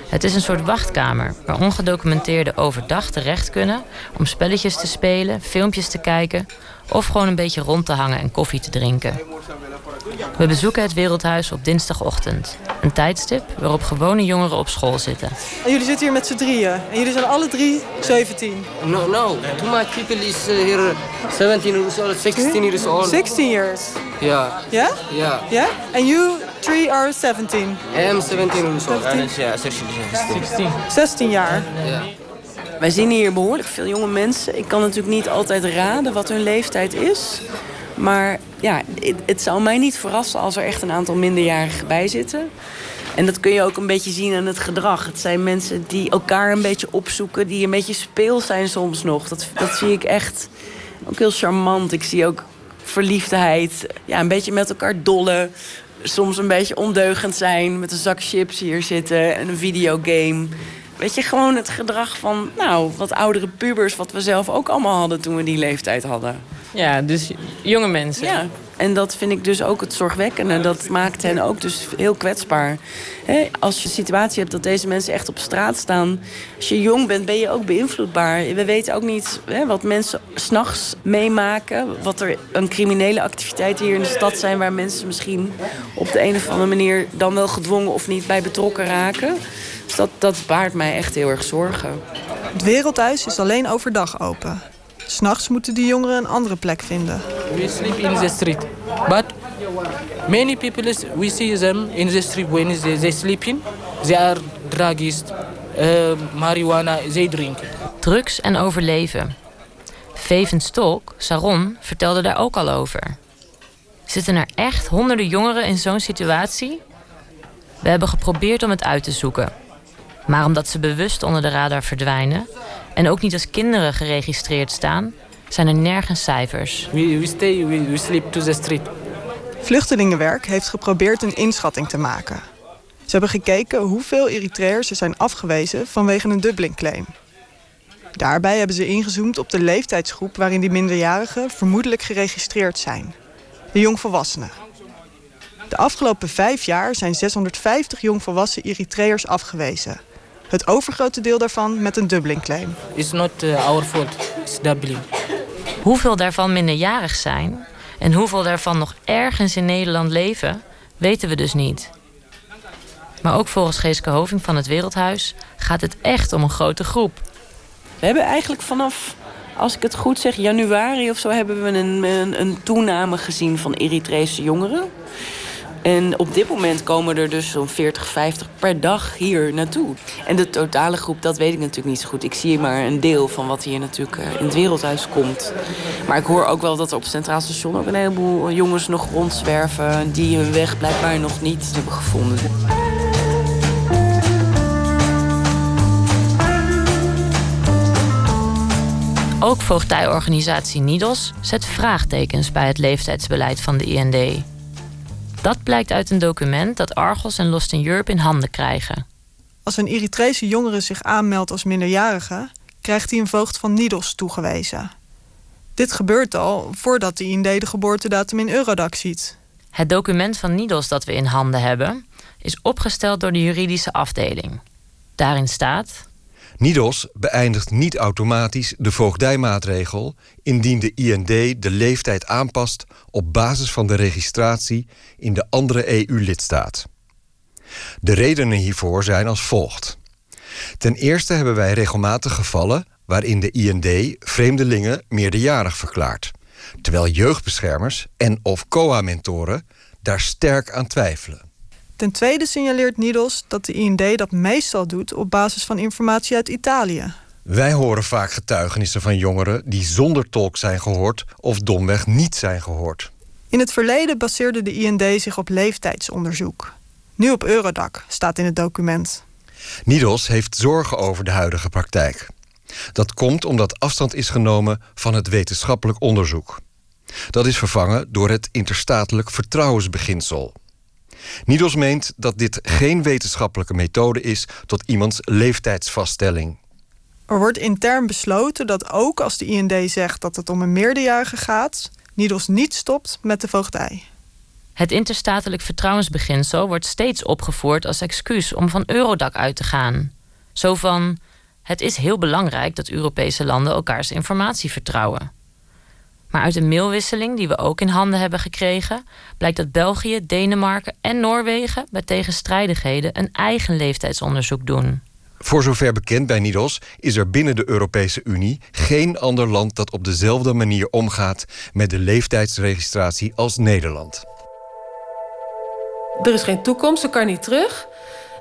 Het is een soort wachtkamer waar ongedocumenteerden overdag terecht kunnen om spelletjes te spelen, filmpjes te kijken of gewoon een beetje rond te hangen en koffie te drinken. We bezoeken het Wereldhuis op dinsdagochtend. Een tijdstip waarop gewone jongeren op school zitten. En jullie zitten hier met z'n drieën. En jullie zijn alle drie 17. No, no. Too much people is uh, here 17 years old, 16 years old. 16 years? Yeah. Yeah? Yeah. Yeah? And you three are 17? I am 17 years old. 16. 16 jaar? Ja. Wij zien hier behoorlijk veel jonge mensen. Ik kan natuurlijk niet altijd raden wat hun leeftijd is. Maar ja, het, zou mij niet verrassen als er echt een aantal minderjarigen bij zitten. En dat kun je ook een beetje zien aan het gedrag. Het zijn mensen die elkaar een beetje opzoeken, die een beetje speels zijn soms nog. Dat, dat zie ik echt ook heel charmant. Ik zie ook verliefdheid, ja, een beetje met elkaar dollen. Soms een beetje ondeugend zijn, met een zak chips hier zitten en een videogame. Weet je, gewoon het gedrag van, nou, wat oudere pubers... wat we zelf ook allemaal hadden toen we die leeftijd hadden. Ja, dus jonge mensen. Ja, en dat vind ik dus ook het zorgwekkende. Dat maakt hen ook dus heel kwetsbaar. He, als je een situatie hebt dat deze mensen echt op straat staan... als je jong bent, ben je ook beïnvloedbaar. We weten ook niet he, wat mensen s'nachts meemaken. Wat er een criminele activiteiten hier in de stad zijn... waar mensen misschien op de een of andere manier... dan wel gedwongen of niet bij betrokken raken. Dus dat, dat baart mij echt heel erg zorgen. Het Wereldhuis is alleen overdag open. S'nachts moeten die jongeren een andere plek vinden. We sleep in the street. But many people, is, we see them in the street when they, they sleeping. They are druggies, uh, marijuana, they drink. Drugs en overleven. Veven Stolk, Saron, vertelde daar ook al over. Zitten er echt honderden jongeren in zo'n situatie? We hebben geprobeerd om het uit te zoeken. Maar omdat ze bewust onder de radar verdwijnen en ook niet als kinderen geregistreerd staan, zijn er nergens cijfers. We, we stay, we, we sleep to the street. Vluchtelingenwerk heeft geprobeerd een inschatting te maken. Ze hebben gekeken hoeveel Eritreërs er zijn afgewezen vanwege een Dublin-claim. Daarbij hebben ze ingezoomd op de leeftijdsgroep waarin die minderjarigen vermoedelijk geregistreerd zijn. De jongvolwassenen. De afgelopen vijf jaar zijn 650 jongvolwassen Eritreërs afgewezen. Het overgrote deel daarvan met een Dublin-claim. It's not uh, our fault, it's Dublin. Hoeveel daarvan minderjarig zijn en hoeveel daarvan nog ergens in Nederland leven, weten we dus niet. Maar ook volgens Geeske Hoving van het Wereldhuis gaat het echt om een grote groep. We hebben eigenlijk vanaf, als ik het goed zeg, januari of zo... hebben we een, een, een toename gezien van Eritrese jongeren. En op dit moment komen er dus zo'n 40, 50 per dag hier naartoe. En de totale groep, dat weet ik natuurlijk niet zo goed. Ik zie maar een deel van wat hier natuurlijk in het wereldhuis komt. Maar ik hoor ook wel dat er op het Centraal Station ook een heleboel jongens nog rondzwerven... die hun weg blijkbaar nog niet hebben gevonden. Ook voogdijorganisatie NIDOS zet vraagtekens bij het leeftijdsbeleid van de IND. Dat blijkt uit een document dat Argos en Lost in Europe in handen krijgen. Als een Eritrese jongere zich aanmeldt als minderjarige, krijgt hij een voogd van Nidos toegewezen. Dit gebeurt al voordat de IND de geboortedatum in Eurodac ziet. Het document van Nidos dat we in handen hebben, is opgesteld door de juridische afdeling. Daarin staat. NIDOS beëindigt niet automatisch de voogdijmaatregel indien de IND de leeftijd aanpast op basis van de registratie in de andere EU-lidstaat. De redenen hiervoor zijn als volgt. Ten eerste hebben wij regelmatig gevallen waarin de IND vreemdelingen meerderjarig verklaart, terwijl jeugdbeschermers en of COA-mentoren daar sterk aan twijfelen. Ten tweede signaleert Nidos dat de IND dat meestal doet op basis van informatie uit Italië. Wij horen vaak getuigenissen van jongeren die zonder tolk zijn gehoord of domweg niet zijn gehoord. In het verleden baseerde de IND zich op leeftijdsonderzoek. Nu op Eurodac, staat in het document. Nidos heeft zorgen over de huidige praktijk. Dat komt omdat afstand is genomen van het wetenschappelijk onderzoek. Dat is vervangen door het interstatelijk vertrouwensbeginsel. Nidos meent dat dit geen wetenschappelijke methode is tot iemands leeftijdsvaststelling. Er wordt intern besloten dat ook als de IND zegt dat het om een meerderjarige gaat, Nidos niet stopt met de voogdij. Het interstatelijk vertrouwensbeginsel wordt steeds opgevoerd als excuus om van Eurodac uit te gaan. Zo van: het is heel belangrijk dat Europese landen elkaars informatie vertrouwen. Maar uit een mailwisseling die we ook in handen hebben gekregen, blijkt dat België, Denemarken en Noorwegen bij tegenstrijdigheden een eigen leeftijdsonderzoek doen. Voor zover bekend bij NIDOS is er binnen de Europese Unie geen ander land dat op dezelfde manier omgaat met de leeftijdsregistratie als Nederland. Er is geen toekomst, ze kan niet terug.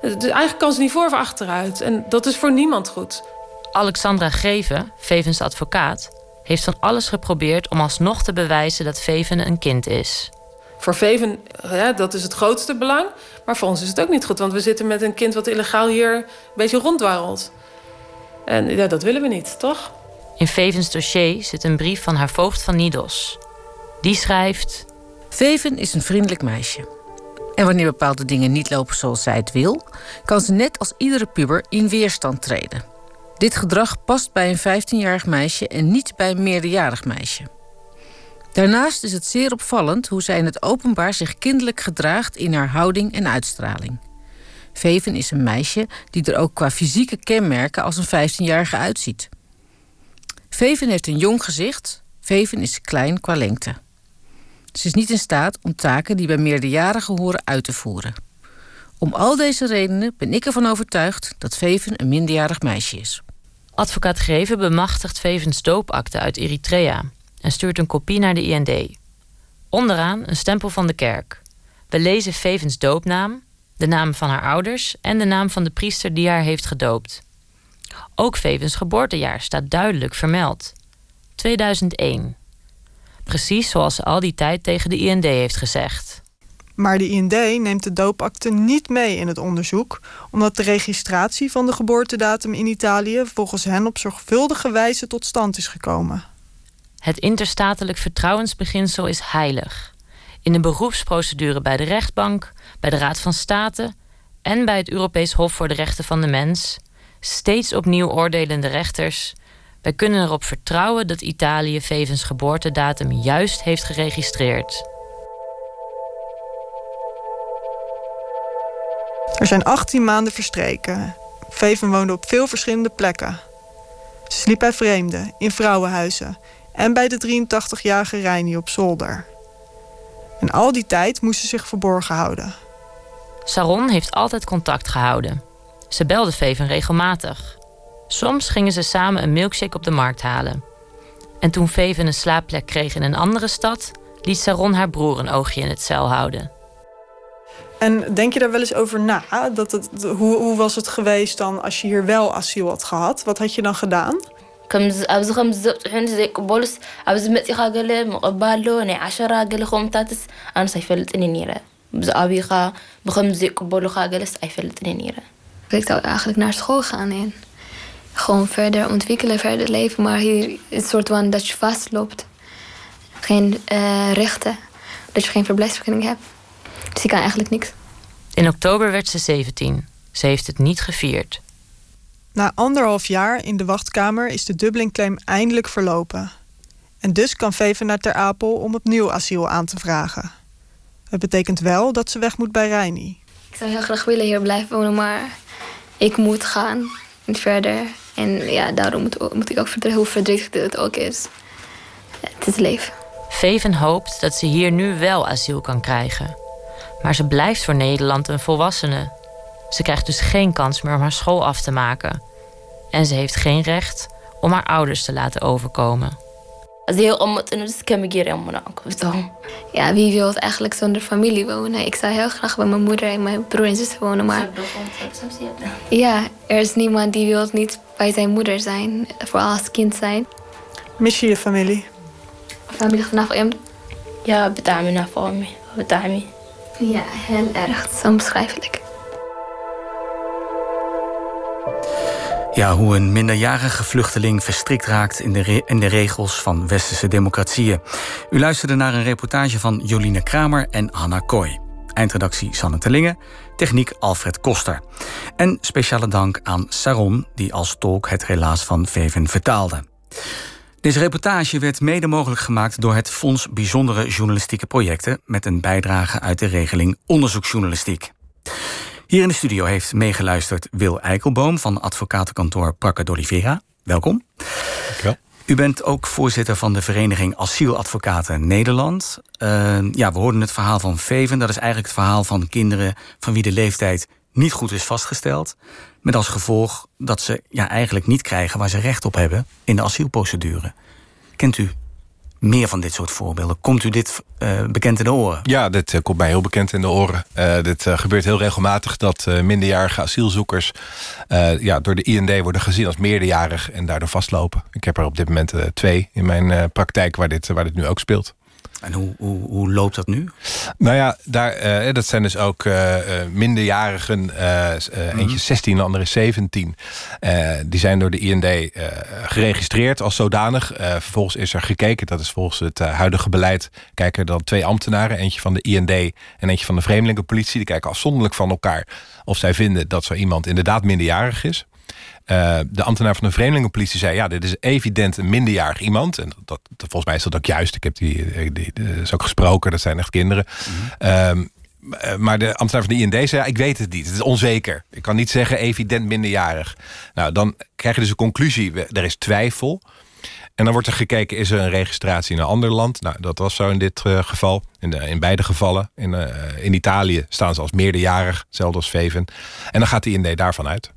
Dus eigenlijk kan ze niet voor of achteruit. En dat is voor niemand goed. Alexandra Greven, Vevens advocaat, heeft van alles geprobeerd om alsnog te bewijzen dat Veven een kind is. Voor Veven, ja, dat is het grootste belang. Maar voor ons is het ook niet goed, want we zitten met een kind wat illegaal hier een beetje ronddwarrelt. En ja, dat willen we niet, toch? In Vevens dossier zit een brief van haar voogd van Nidos. Die schrijft: Veven is een vriendelijk meisje. En wanneer bepaalde dingen niet lopen zoals zij het wil, kan ze net als iedere puber in weerstand treden. Dit gedrag past bij een 15-jarig meisje en niet bij een meerderjarig meisje. Daarnaast is het zeer opvallend hoe zij in het openbaar zich kinderlijk gedraagt in haar houding en uitstraling. Veven is een meisje die er ook qua fysieke kenmerken als een 15-jarige uitziet. Veven heeft een jong gezicht. Veven is klein qua lengte. Ze is niet in staat om taken die bij meerderjarigen horen uit te voeren. Om al deze redenen ben ik ervan overtuigd dat Veven een minderjarig meisje is. Advocaat Greven bemachtigt Vevens doopakte uit Eritrea en stuurt een kopie naar de IND. Onderaan een stempel van de kerk. We lezen Vevens doopnaam, de naam van haar ouders en de naam van de priester die haar heeft gedoopt. Ook Vevens geboortejaar staat duidelijk vermeld. 2001. Precies zoals ze al die tijd tegen de IND heeft gezegd. Maar de IND neemt de doopakte niet mee in het onderzoek, omdat de registratie van de geboortedatum in Italië volgens hen op zorgvuldige wijze tot stand is gekomen. Het interstatelijk vertrouwensbeginsel is heilig. In de beroepsprocedure bij de rechtbank, bij de Raad van State en bij het Europees Hof voor de Rechten van de Mens, steeds opnieuw oordelende rechters. Wij kunnen erop vertrouwen dat Italië Vevens geboortedatum juist heeft geregistreerd. Er zijn 18 maanden verstreken. Veven woonde op veel verschillende plekken. Ze sliep bij vreemden, in vrouwenhuizen en bij de 83-jarige Reini op zolder. En al die tijd moest ze zich verborgen houden. Saron heeft altijd contact gehouden. Ze belde Veven regelmatig. Soms gingen ze samen een milkshake op de markt halen. En toen Veven een slaapplek kreeg in een andere stad, liet Saron haar broer een oogje in het cel houden. En denk je daar wel eens over na? Dat het, hoe, hoe was het geweest dan als je hier wel asiel had gehad? Wat had je dan gedaan? ከምዚ ኣብዚ ከም ዘብፅሑን ዘይቅበሉስ ኣብዚ መፂኻ ገለ ምቕባሎ ናይ ዓሸራ ገለ ከምታትስ ኣነስ ኣይፈልጥን እየ ነይረ ብዛዕብኻ ብከምዚ ዘይቅበሉካ ገለስ ኣይፈልጥን እየ ነይረ Ik zou eigenlijk naar school gaan en gewoon verder ontwikkelen, verder leven. Maar hier is het soort van dat je vastloopt. Geen uh, rechten. Dat je geen verblijfsvergunning hebt. Dus ik kan eigenlijk niks. In oktober werd ze 17. Ze heeft het niet gevierd. Na anderhalf jaar in de wachtkamer is de Dublin-claim eindelijk verlopen. En dus kan Veven naar Ter Apel om opnieuw asiel aan te vragen. Het betekent wel dat ze weg moet bij Reini. Ik zou heel graag willen hier blijven wonen, maar ik moet gaan. Niet verder. En ja, daarom moet, moet ik ook vertellen hoe verdrietig het ook is. Het is leven. Veven hoopt dat ze hier nu wel asiel kan krijgen. Maar ze blijft voor Nederland een volwassene. Ze krijgt dus geen kans meer om haar school af te maken. En ze heeft geen recht om haar ouders te laten overkomen. Ja, wie wil eigenlijk zonder familie wonen? Ik zou heel graag bij mijn moeder en mijn broer en zus wonen, maar... Ja, er is niemand die wil niet bij zijn moeder zijn, vooral als kind zijn. Mis je je familie? Familie vanaf Ja, betaal naar voor me. Me. Ja, heel erg. Onbeschrijfelijk. Ja, hoe een minderjarige vluchteling verstrikt raakt in de, de regels van westerse democratieën. U luisterde naar een reportage van Joline Kramer en Hanna Kooi. Eindredactie Sanne Tellingen, techniek Alfred Koster. En speciale dank aan Saron, die als tolk het relaas van Veven vertaalde. Deze reportage werd mede mogelijk gemaakt door het Fonds Bijzondere Journalistieke Projecten met een bijdrage uit de regeling Onderzoeksjournalistiek. Hier in de studio heeft meegeluisterd Wil Eikelboom van advocatenkantoor Prakke d'Oliveira. Welkom. U bent ook voorzitter van de vereniging Asieladvocaten Nederland. Uh, ja, we hoorden het verhaal van Veven. Dat is eigenlijk het verhaal van kinderen van wie de leeftijd niet goed is vastgesteld. Met als gevolg dat ze ja, eigenlijk niet krijgen waar ze recht op hebben in de asielprocedure. Kent u meer van dit soort voorbeelden? Komt u dit uh, bekend in de oren? Ja, dit uh, komt mij heel bekend in de oren. Uh, dit gebeurt heel regelmatig dat minderjarige asielzoekers ja, door de IND worden gezien als meerderjarig en daardoor vastlopen. Ik heb er op dit moment twee in mijn praktijk waar dit, waar dit nu ook speelt. En hoe, hoe, hoe loopt dat nu? Nou ja, daar, uh, dat zijn dus ook uh, minderjarigen. Uh, mm. Eentje 16, de andere 17. die zijn door de IND geregistreerd als zodanig. vervolgens is er gekeken, dat is volgens het huidige beleid... kijken dan twee ambtenaren, eentje van de IND en eentje van de Vreemdelingenpolitie. Die kijken afzonderlijk van elkaar of zij vinden dat zo iemand inderdaad minderjarig is. Uh, de ambtenaar van de Vreemdelingenpolitie zei... ja, dit is evident een minderjarig iemand. En dat, dat, volgens mij is dat ook juist. Ik heb die, die, die, is ook gesproken, dat zijn echt kinderen. Mm -hmm. uh, maar de ambtenaar van de IND zei... Ja, ik weet het niet, het is onzeker. Ik kan niet zeggen evident minderjarig. Nou, dan krijg je dus een conclusie. Er is twijfel. En dan wordt er gekeken, is er een registratie in een ander land? Nou, dat was zo in dit uh, geval. In, de, in beide gevallen. In, uh, in Italië staan ze als meerderjarig, hetzelfde als Veven. En dan gaat de IND daarvan uit.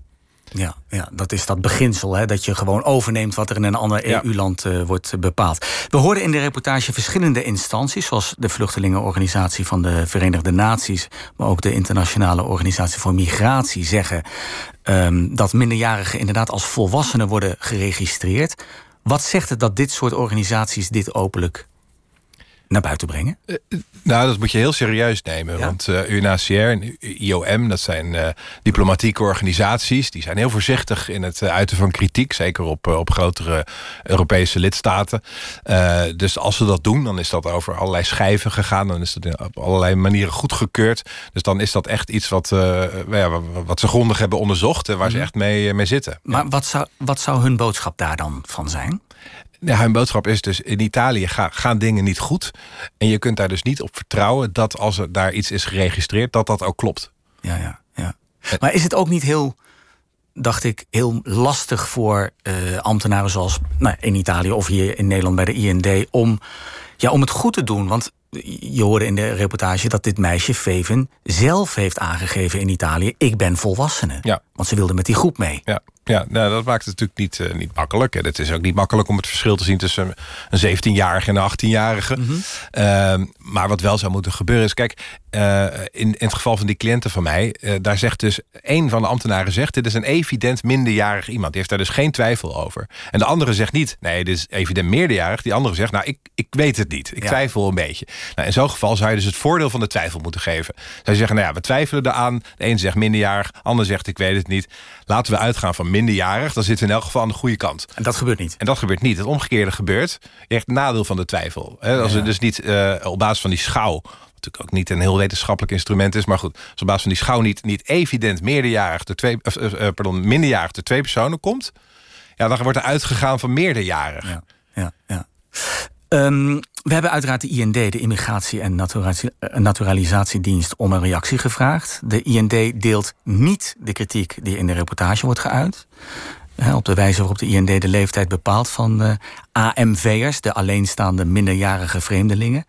Ja, ja, dat is dat beginsel, hè, dat je gewoon overneemt wat er in een ander ja. EU-land uh, wordt bepaald. We hoorden in de reportage verschillende instanties, zoals de Vluchtelingenorganisatie van de Verenigde Naties, maar ook de Internationale Organisatie voor Migratie, zeggen um, dat minderjarigen inderdaad als volwassenen worden geregistreerd. Wat zegt het dat dit soort organisaties dit openlijk naar buiten brengen? Uh, nou, dat moet je heel serieus nemen. Ja? Want uh, UNHCR en IOM, dat zijn uh, diplomatieke organisaties... die zijn heel voorzichtig in het uiten van kritiek. Zeker op, op grotere Europese lidstaten. dus als ze dat doen, dan is dat over allerlei schijven gegaan. Dan is dat op allerlei manieren goedgekeurd. Dus dan is dat echt iets wat, ja, wat ze grondig hebben onderzocht... en waar mm. ze echt mee, mee zitten. Maar wat, zou, wat zou hun boodschap daar dan van zijn? Ja, hun boodschap is dus in Italië ga, gaan dingen niet goed. En je kunt daar dus niet op vertrouwen dat als er daar iets is geregistreerd, dat dat ook klopt. Ja, ja, ja. Maar is het ook niet heel, dacht ik, heel lastig voor uh, ambtenaren zoals nou, in Italië of hier in Nederland bij de IND om, ja, om het goed te doen? Want je hoorde in de reportage dat dit meisje Veven zelf heeft aangegeven in Italië: ik ben volwassene. Ja. Want ze wilde met die groep mee. Ja. Ja, nou, dat maakt het natuurlijk niet, uh, niet makkelijk. En het is ook niet makkelijk om het verschil te zien tussen een 17-jarige en een 18-jarige. Mm -hmm. uh, maar wat wel zou moeten gebeuren is, kijk, uh, in, in het geval van die cliënten van mij, uh, daar zegt dus een van de ambtenaren zegt: dit is een evident minderjarig iemand. Die heeft daar dus geen twijfel over. En de andere zegt niet: nee, dit is evident meerderjarig. Die andere zegt: nou, ik, ik weet het niet. Ik ja. twijfel een beetje. Nou, in zo'n geval zou je dus het voordeel van de twijfel moeten geven. Zou je zeggen: nou ja, we twijfelen eraan. De een zegt minderjarig, de ander zegt: ik weet het niet. Laten we uitgaan van minderjarig dan zitten we in elk geval aan de goede kant. En dat gebeurt niet. En dat gebeurt niet. Het omgekeerde gebeurt. Je hebt nadeel van de twijfel. Als er dus niet eh, op basis van die schouw natuurlijk ook niet een heel wetenschappelijk instrument is. Maar goed, als op basis van die schouw niet, niet evident meerderjarig de twee, uh, uh, pardon, minderjarig de twee personen komt. Ja, dan wordt er uitgegaan van meerderjarig. Ja, ja, ja. Um, we hebben uiteraard de IND, de Immigratie- en Naturalisatiedienst, om een reactie gevraagd. De IND deelt niet de kritiek die in de reportage wordt geuit. op de wijze waarop de IND de leeftijd bepaalt van de AMV'ers, de alleenstaande minderjarige vreemdelingen.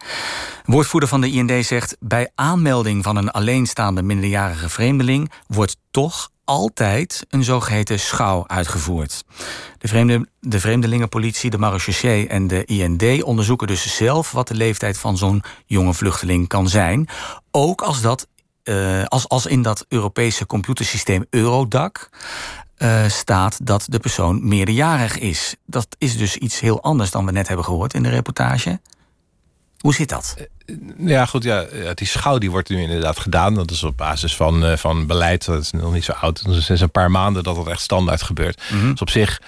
Woordvoerder van de IND zegt: bij aanmelding van een alleenstaande minderjarige vreemdeling wordt toch altijd een zogeheten schouw uitgevoerd. De, vreemde, de vreemdelingenpolitie, de marechaussee en de IND onderzoeken dus zelf wat de leeftijd van zo'n jonge vluchteling kan zijn. Ook als, dat, uh, als, als in dat Europese computersysteem Eurodac. Uh, staat dat de persoon meerderjarig is. Dat is dus iets heel anders dan we net hebben gehoord in de reportage. Hoe zit dat? Ja, goed, ja, die schouw die wordt nu inderdaad gedaan. Dat is op basis van, uh, van beleid. Dat is nog niet zo oud. Dat is een paar maanden dat dat echt standaard gebeurt. Mm -hmm. Dus op zich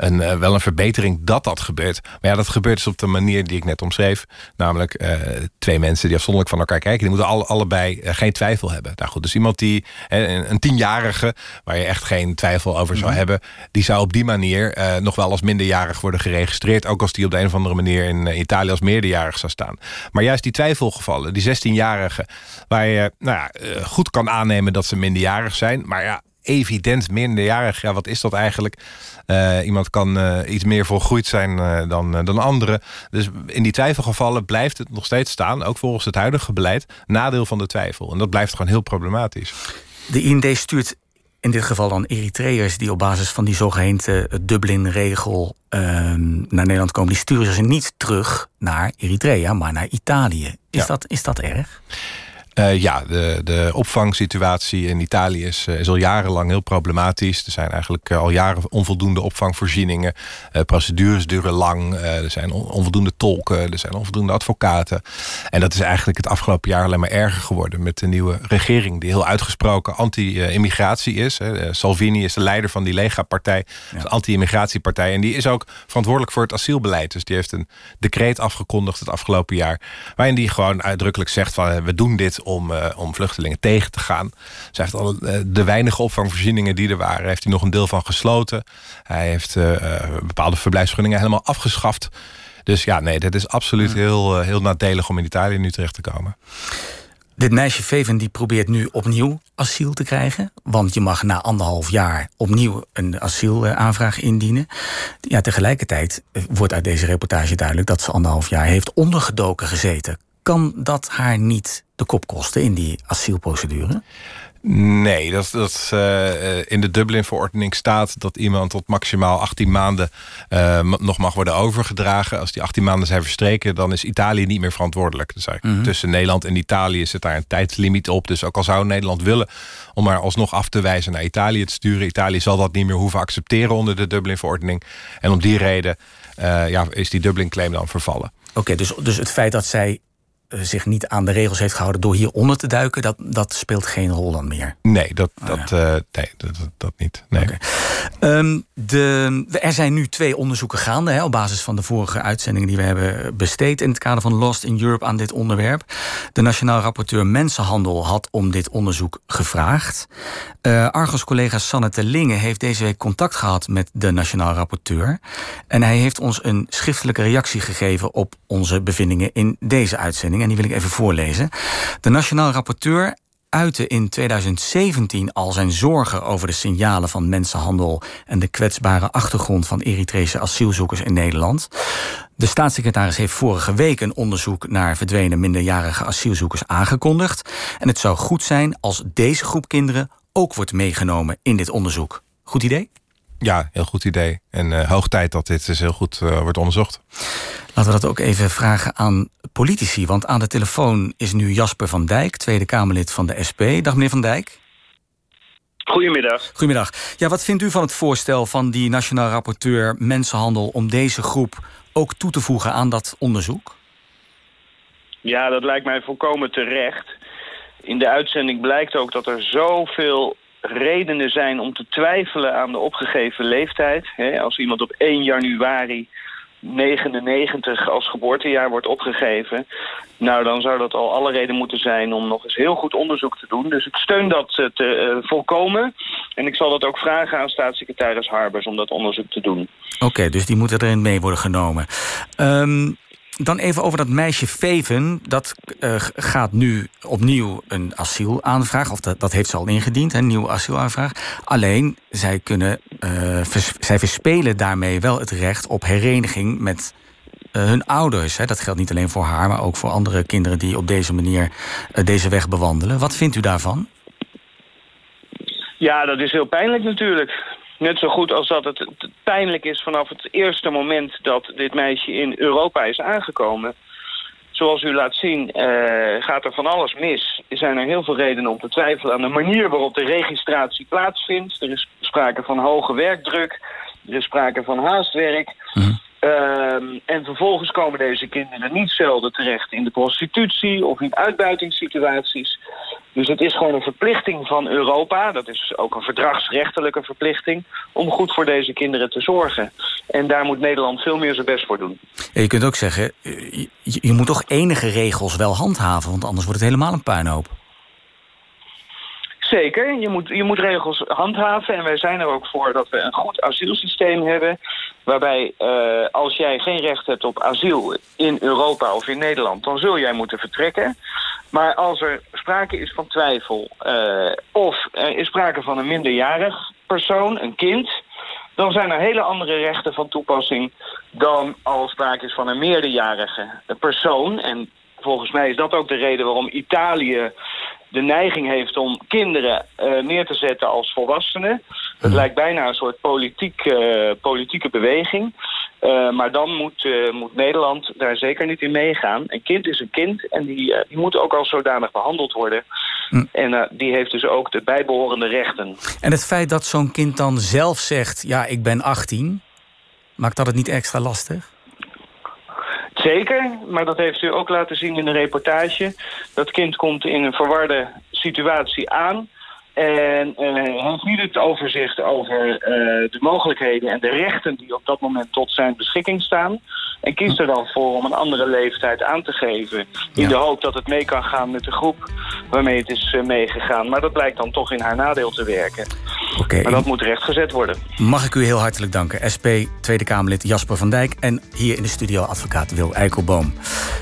een, uh, wel een verbetering dat dat gebeurt. Maar ja, dat gebeurt dus op de manier die ik net omschreef. Namelijk uh, twee mensen die afzonderlijk van elkaar kijken. Die moeten alle, allebei uh, geen twijfel hebben. Nou goed, dus iemand die, een, een tienjarige... waar je echt geen twijfel over zou mm -hmm. hebben... die zou op die manier nog wel als minderjarig worden geregistreerd. Ook als die op de een of andere manier in Italië als meerderjarig zou staan. Maar juist die twijfelgevallen, die 16-jarigen... waar je nou ja, goed kan aannemen dat ze minderjarig zijn... maar ja, evident minderjarig. Ja, wat is dat eigenlijk? Uh, iemand kan uh, iets meer volgroeid zijn uh, dan, dan anderen. Dus in die twijfelgevallen blijft het nog steeds staan, ook volgens het huidige beleid, nadeel van de twijfel. En dat blijft gewoon heel problematisch. De IND stuurt in dit geval dan Eritreërs die op basis van die zogeheten Dublin-regel ehm, naar Nederland komen, die sturen ze niet terug naar Eritrea, maar naar Italië. Is, ja. dat, is dat erg? Uh, ja, de, de opvangsituatie in Italië is, is al jarenlang heel problematisch. Er zijn eigenlijk al jaren onvoldoende opvangvoorzieningen. Uh, procedures duren lang. Uh, er zijn on, onvoldoende tolken. Er zijn onvoldoende advocaten. En dat is eigenlijk het afgelopen jaar alleen maar erger geworden... met de nieuwe regering die heel uitgesproken anti-immigratie is. Salvini is de leider van die Lega-partij. Ja. anti-immigratiepartij. En die is ook verantwoordelijk voor het asielbeleid. Dus die heeft een decreet afgekondigd het afgelopen jaar... waarin die gewoon uitdrukkelijk zegt van we doen dit om, uh, om vluchtelingen tegen te gaan. Zij heeft al uh, de weinige opvangvoorzieningen die er waren, heeft hij nog een deel van gesloten. Hij heeft uh, bepaalde verblijfsvergunningen helemaal afgeschaft. Dus ja, nee, dat is absoluut heel, heel nadelig om in Italië nu terecht te komen. Dit meisje Veven die probeert nu opnieuw asiel te krijgen. Want je mag na anderhalf jaar opnieuw een asielaanvraag indienen. Ja, tegelijkertijd wordt uit deze reportage duidelijk dat ze anderhalf jaar heeft ondergedoken gezeten. Kan dat haar niet de kop kosten in die asielprocedure? Nee, dat, dat uh, in de Dublin-verordening staat dat iemand tot maximaal 18 maanden uh, nog mag worden overgedragen. Als die 18 maanden zijn verstreken, dan is Italië niet meer verantwoordelijk. Dus mm -hmm. tussen Nederland en Italië zit daar een tijdslimiet op. Dus ook al zou Nederland willen om haar alsnog af te wijzen naar Italië te sturen, Italië zal dat niet meer hoeven accepteren onder de Dublin-verordening. En om die reden uh, ja, is die Dublin-claim dan vervallen. Oké, okay, dus, dus het feit dat zij zich niet aan de regels heeft gehouden door hieronder te duiken, dat, dat speelt geen rol dan meer. Nee, dat, dat, ah, ja. uh, nee, dat, dat, dat, niet. Nee. Okay. Um, de, er zijn nu twee onderzoeken gaande hè, op basis van de vorige uitzendingen die we hebben besteed in het kader van Lost in Europe aan dit onderwerp. De Nationaal Rapporteur Mensenhandel had om dit onderzoek gevraagd. Uh, Argos-collega Sanne Terlinge heeft deze week contact gehad met de Nationaal Rapporteur. En hij heeft ons een schriftelijke reactie gegeven op onze bevindingen in deze uitzending en die wil ik even voorlezen. De Nationaal Rapporteur uitte in 2017 al zijn zorgen over de signalen van mensenhandel en de kwetsbare achtergrond van Eritrese asielzoekers in Nederland. De staatssecretaris heeft vorige week een onderzoek naar verdwenen minderjarige asielzoekers aangekondigd. En het zou goed zijn als deze groep kinderen ook wordt meegenomen in dit onderzoek. Goed idee? Ja, heel goed idee. En uh, hoog tijd dat dit dus heel goed uh, wordt onderzocht. Laten we dat ook even vragen aan politici. Want aan de telefoon is nu Jasper van Dijk, Tweede Kamerlid van de SP. Dag meneer van Dijk. Goedemiddag. Goedemiddag. Ja, wat vindt u van het voorstel van die Nationaal Rapporteur Mensenhandel... om deze groep ook toe te voegen aan dat onderzoek? Ja, dat lijkt mij volkomen terecht. In de uitzending blijkt ook dat er zoveel redenen zijn om te twijfelen aan de opgegeven leeftijd. Hè, als iemand op 1 januari 99 als geboortejaar wordt opgegeven... nou, dan zou dat al alle reden moeten zijn om nog eens heel goed onderzoek te doen. Dus ik steun dat uh, te uh, volkomen. En ik zal dat ook vragen aan staatssecretaris Harbers om dat onderzoek te doen. Oké, dus die moeten erin mee worden genomen. Um, dan even over dat meisje Feven. Dat uh, gaat nu opnieuw een asielaanvraag. Of dat, dat heeft ze al ingediend, een nieuwe asielaanvraag. Alleen, zij, kunnen, vers, zij verspelen daarmee wel het recht op hereniging met uh, hun ouders. Hè. Dat geldt niet alleen voor haar, maar ook voor andere kinderen die op deze manier deze weg bewandelen. Wat vindt u daarvan? Ja, dat is heel pijnlijk natuurlijk. Net zo goed als dat het pijnlijk is vanaf het eerste moment dat dit meisje in Europa is aangekomen. Zoals u laat zien uh, gaat er van alles mis. Er zijn er heel veel redenen om te twijfelen aan de manier waarop de registratie plaatsvindt. Er is sprake van hoge werkdruk. Er is sprake van haastwerk. Mm. Uh, en vervolgens komen deze kinderen niet zelden terecht in de prostitutie of in uitbuitingssituaties. Dus het is gewoon een verplichting van Europa, dat is ook een verdragsrechtelijke verplichting, om goed voor deze kinderen te zorgen. En daar moet Nederland veel meer zijn best voor doen. Ja, je kunt ook zeggen, je, je moet toch enige regels wel handhaven, want anders wordt het helemaal een puinhoop. Zeker, je moet, je moet regels handhaven en wij zijn er ook voor dat we een goed asielsysteem hebben. Waarbij uh, als jij geen recht hebt op asiel in Europa of in Nederland, dan zul jij moeten vertrekken. Maar als er sprake is van twijfel uh, of er is sprake van een minderjarig persoon, een kind, dan zijn er hele andere rechten van toepassing dan als sprake is van een meerderjarige persoon. En volgens mij is dat ook de reden waarom Italië de neiging heeft om kinderen uh, neer te zetten als volwassenen. Het lijkt bijna een soort politiek, uh, politieke beweging. Uh, maar dan moet, moet Nederland daar zeker niet in meegaan. Een kind is een kind en die, die moet ook als zodanig behandeld worden. Hm. En die heeft dus ook de bijbehorende rechten. En het feit dat zo'n kind dan zelf zegt... ja, ik ben 18, maakt dat het niet extra lastig? Zeker, maar dat heeft u ook laten zien in de reportage. Dat kind komt in een verwarde situatie aan... En uh, heeft niet het overzicht over uh, de mogelijkheden en de rechten die op dat moment tot zijn beschikking staan. En kiest er dan voor om een andere leeftijd aan te geven. In ja. de hoop dat het mee kan gaan met de groep waarmee het is uh, meegegaan. Maar dat blijkt dan toch in haar nadeel te werken. Okay, maar dat moet rechtgezet worden. Mag ik u heel hartelijk danken. SP Tweede Kamerlid Jasper van Dijk. En hier in de studio advocaat Wil Eikelboom.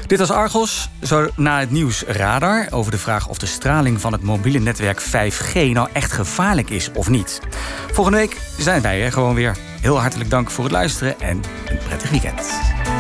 Dit was Argos. Zo na het nieuws Radar over de vraag of de straling van het mobiele netwerk 5G nou echt gevaarlijk is of niet. Volgende week zijn wij er gewoon weer. Heel hartelijk dank voor het luisteren en een prettig weekend.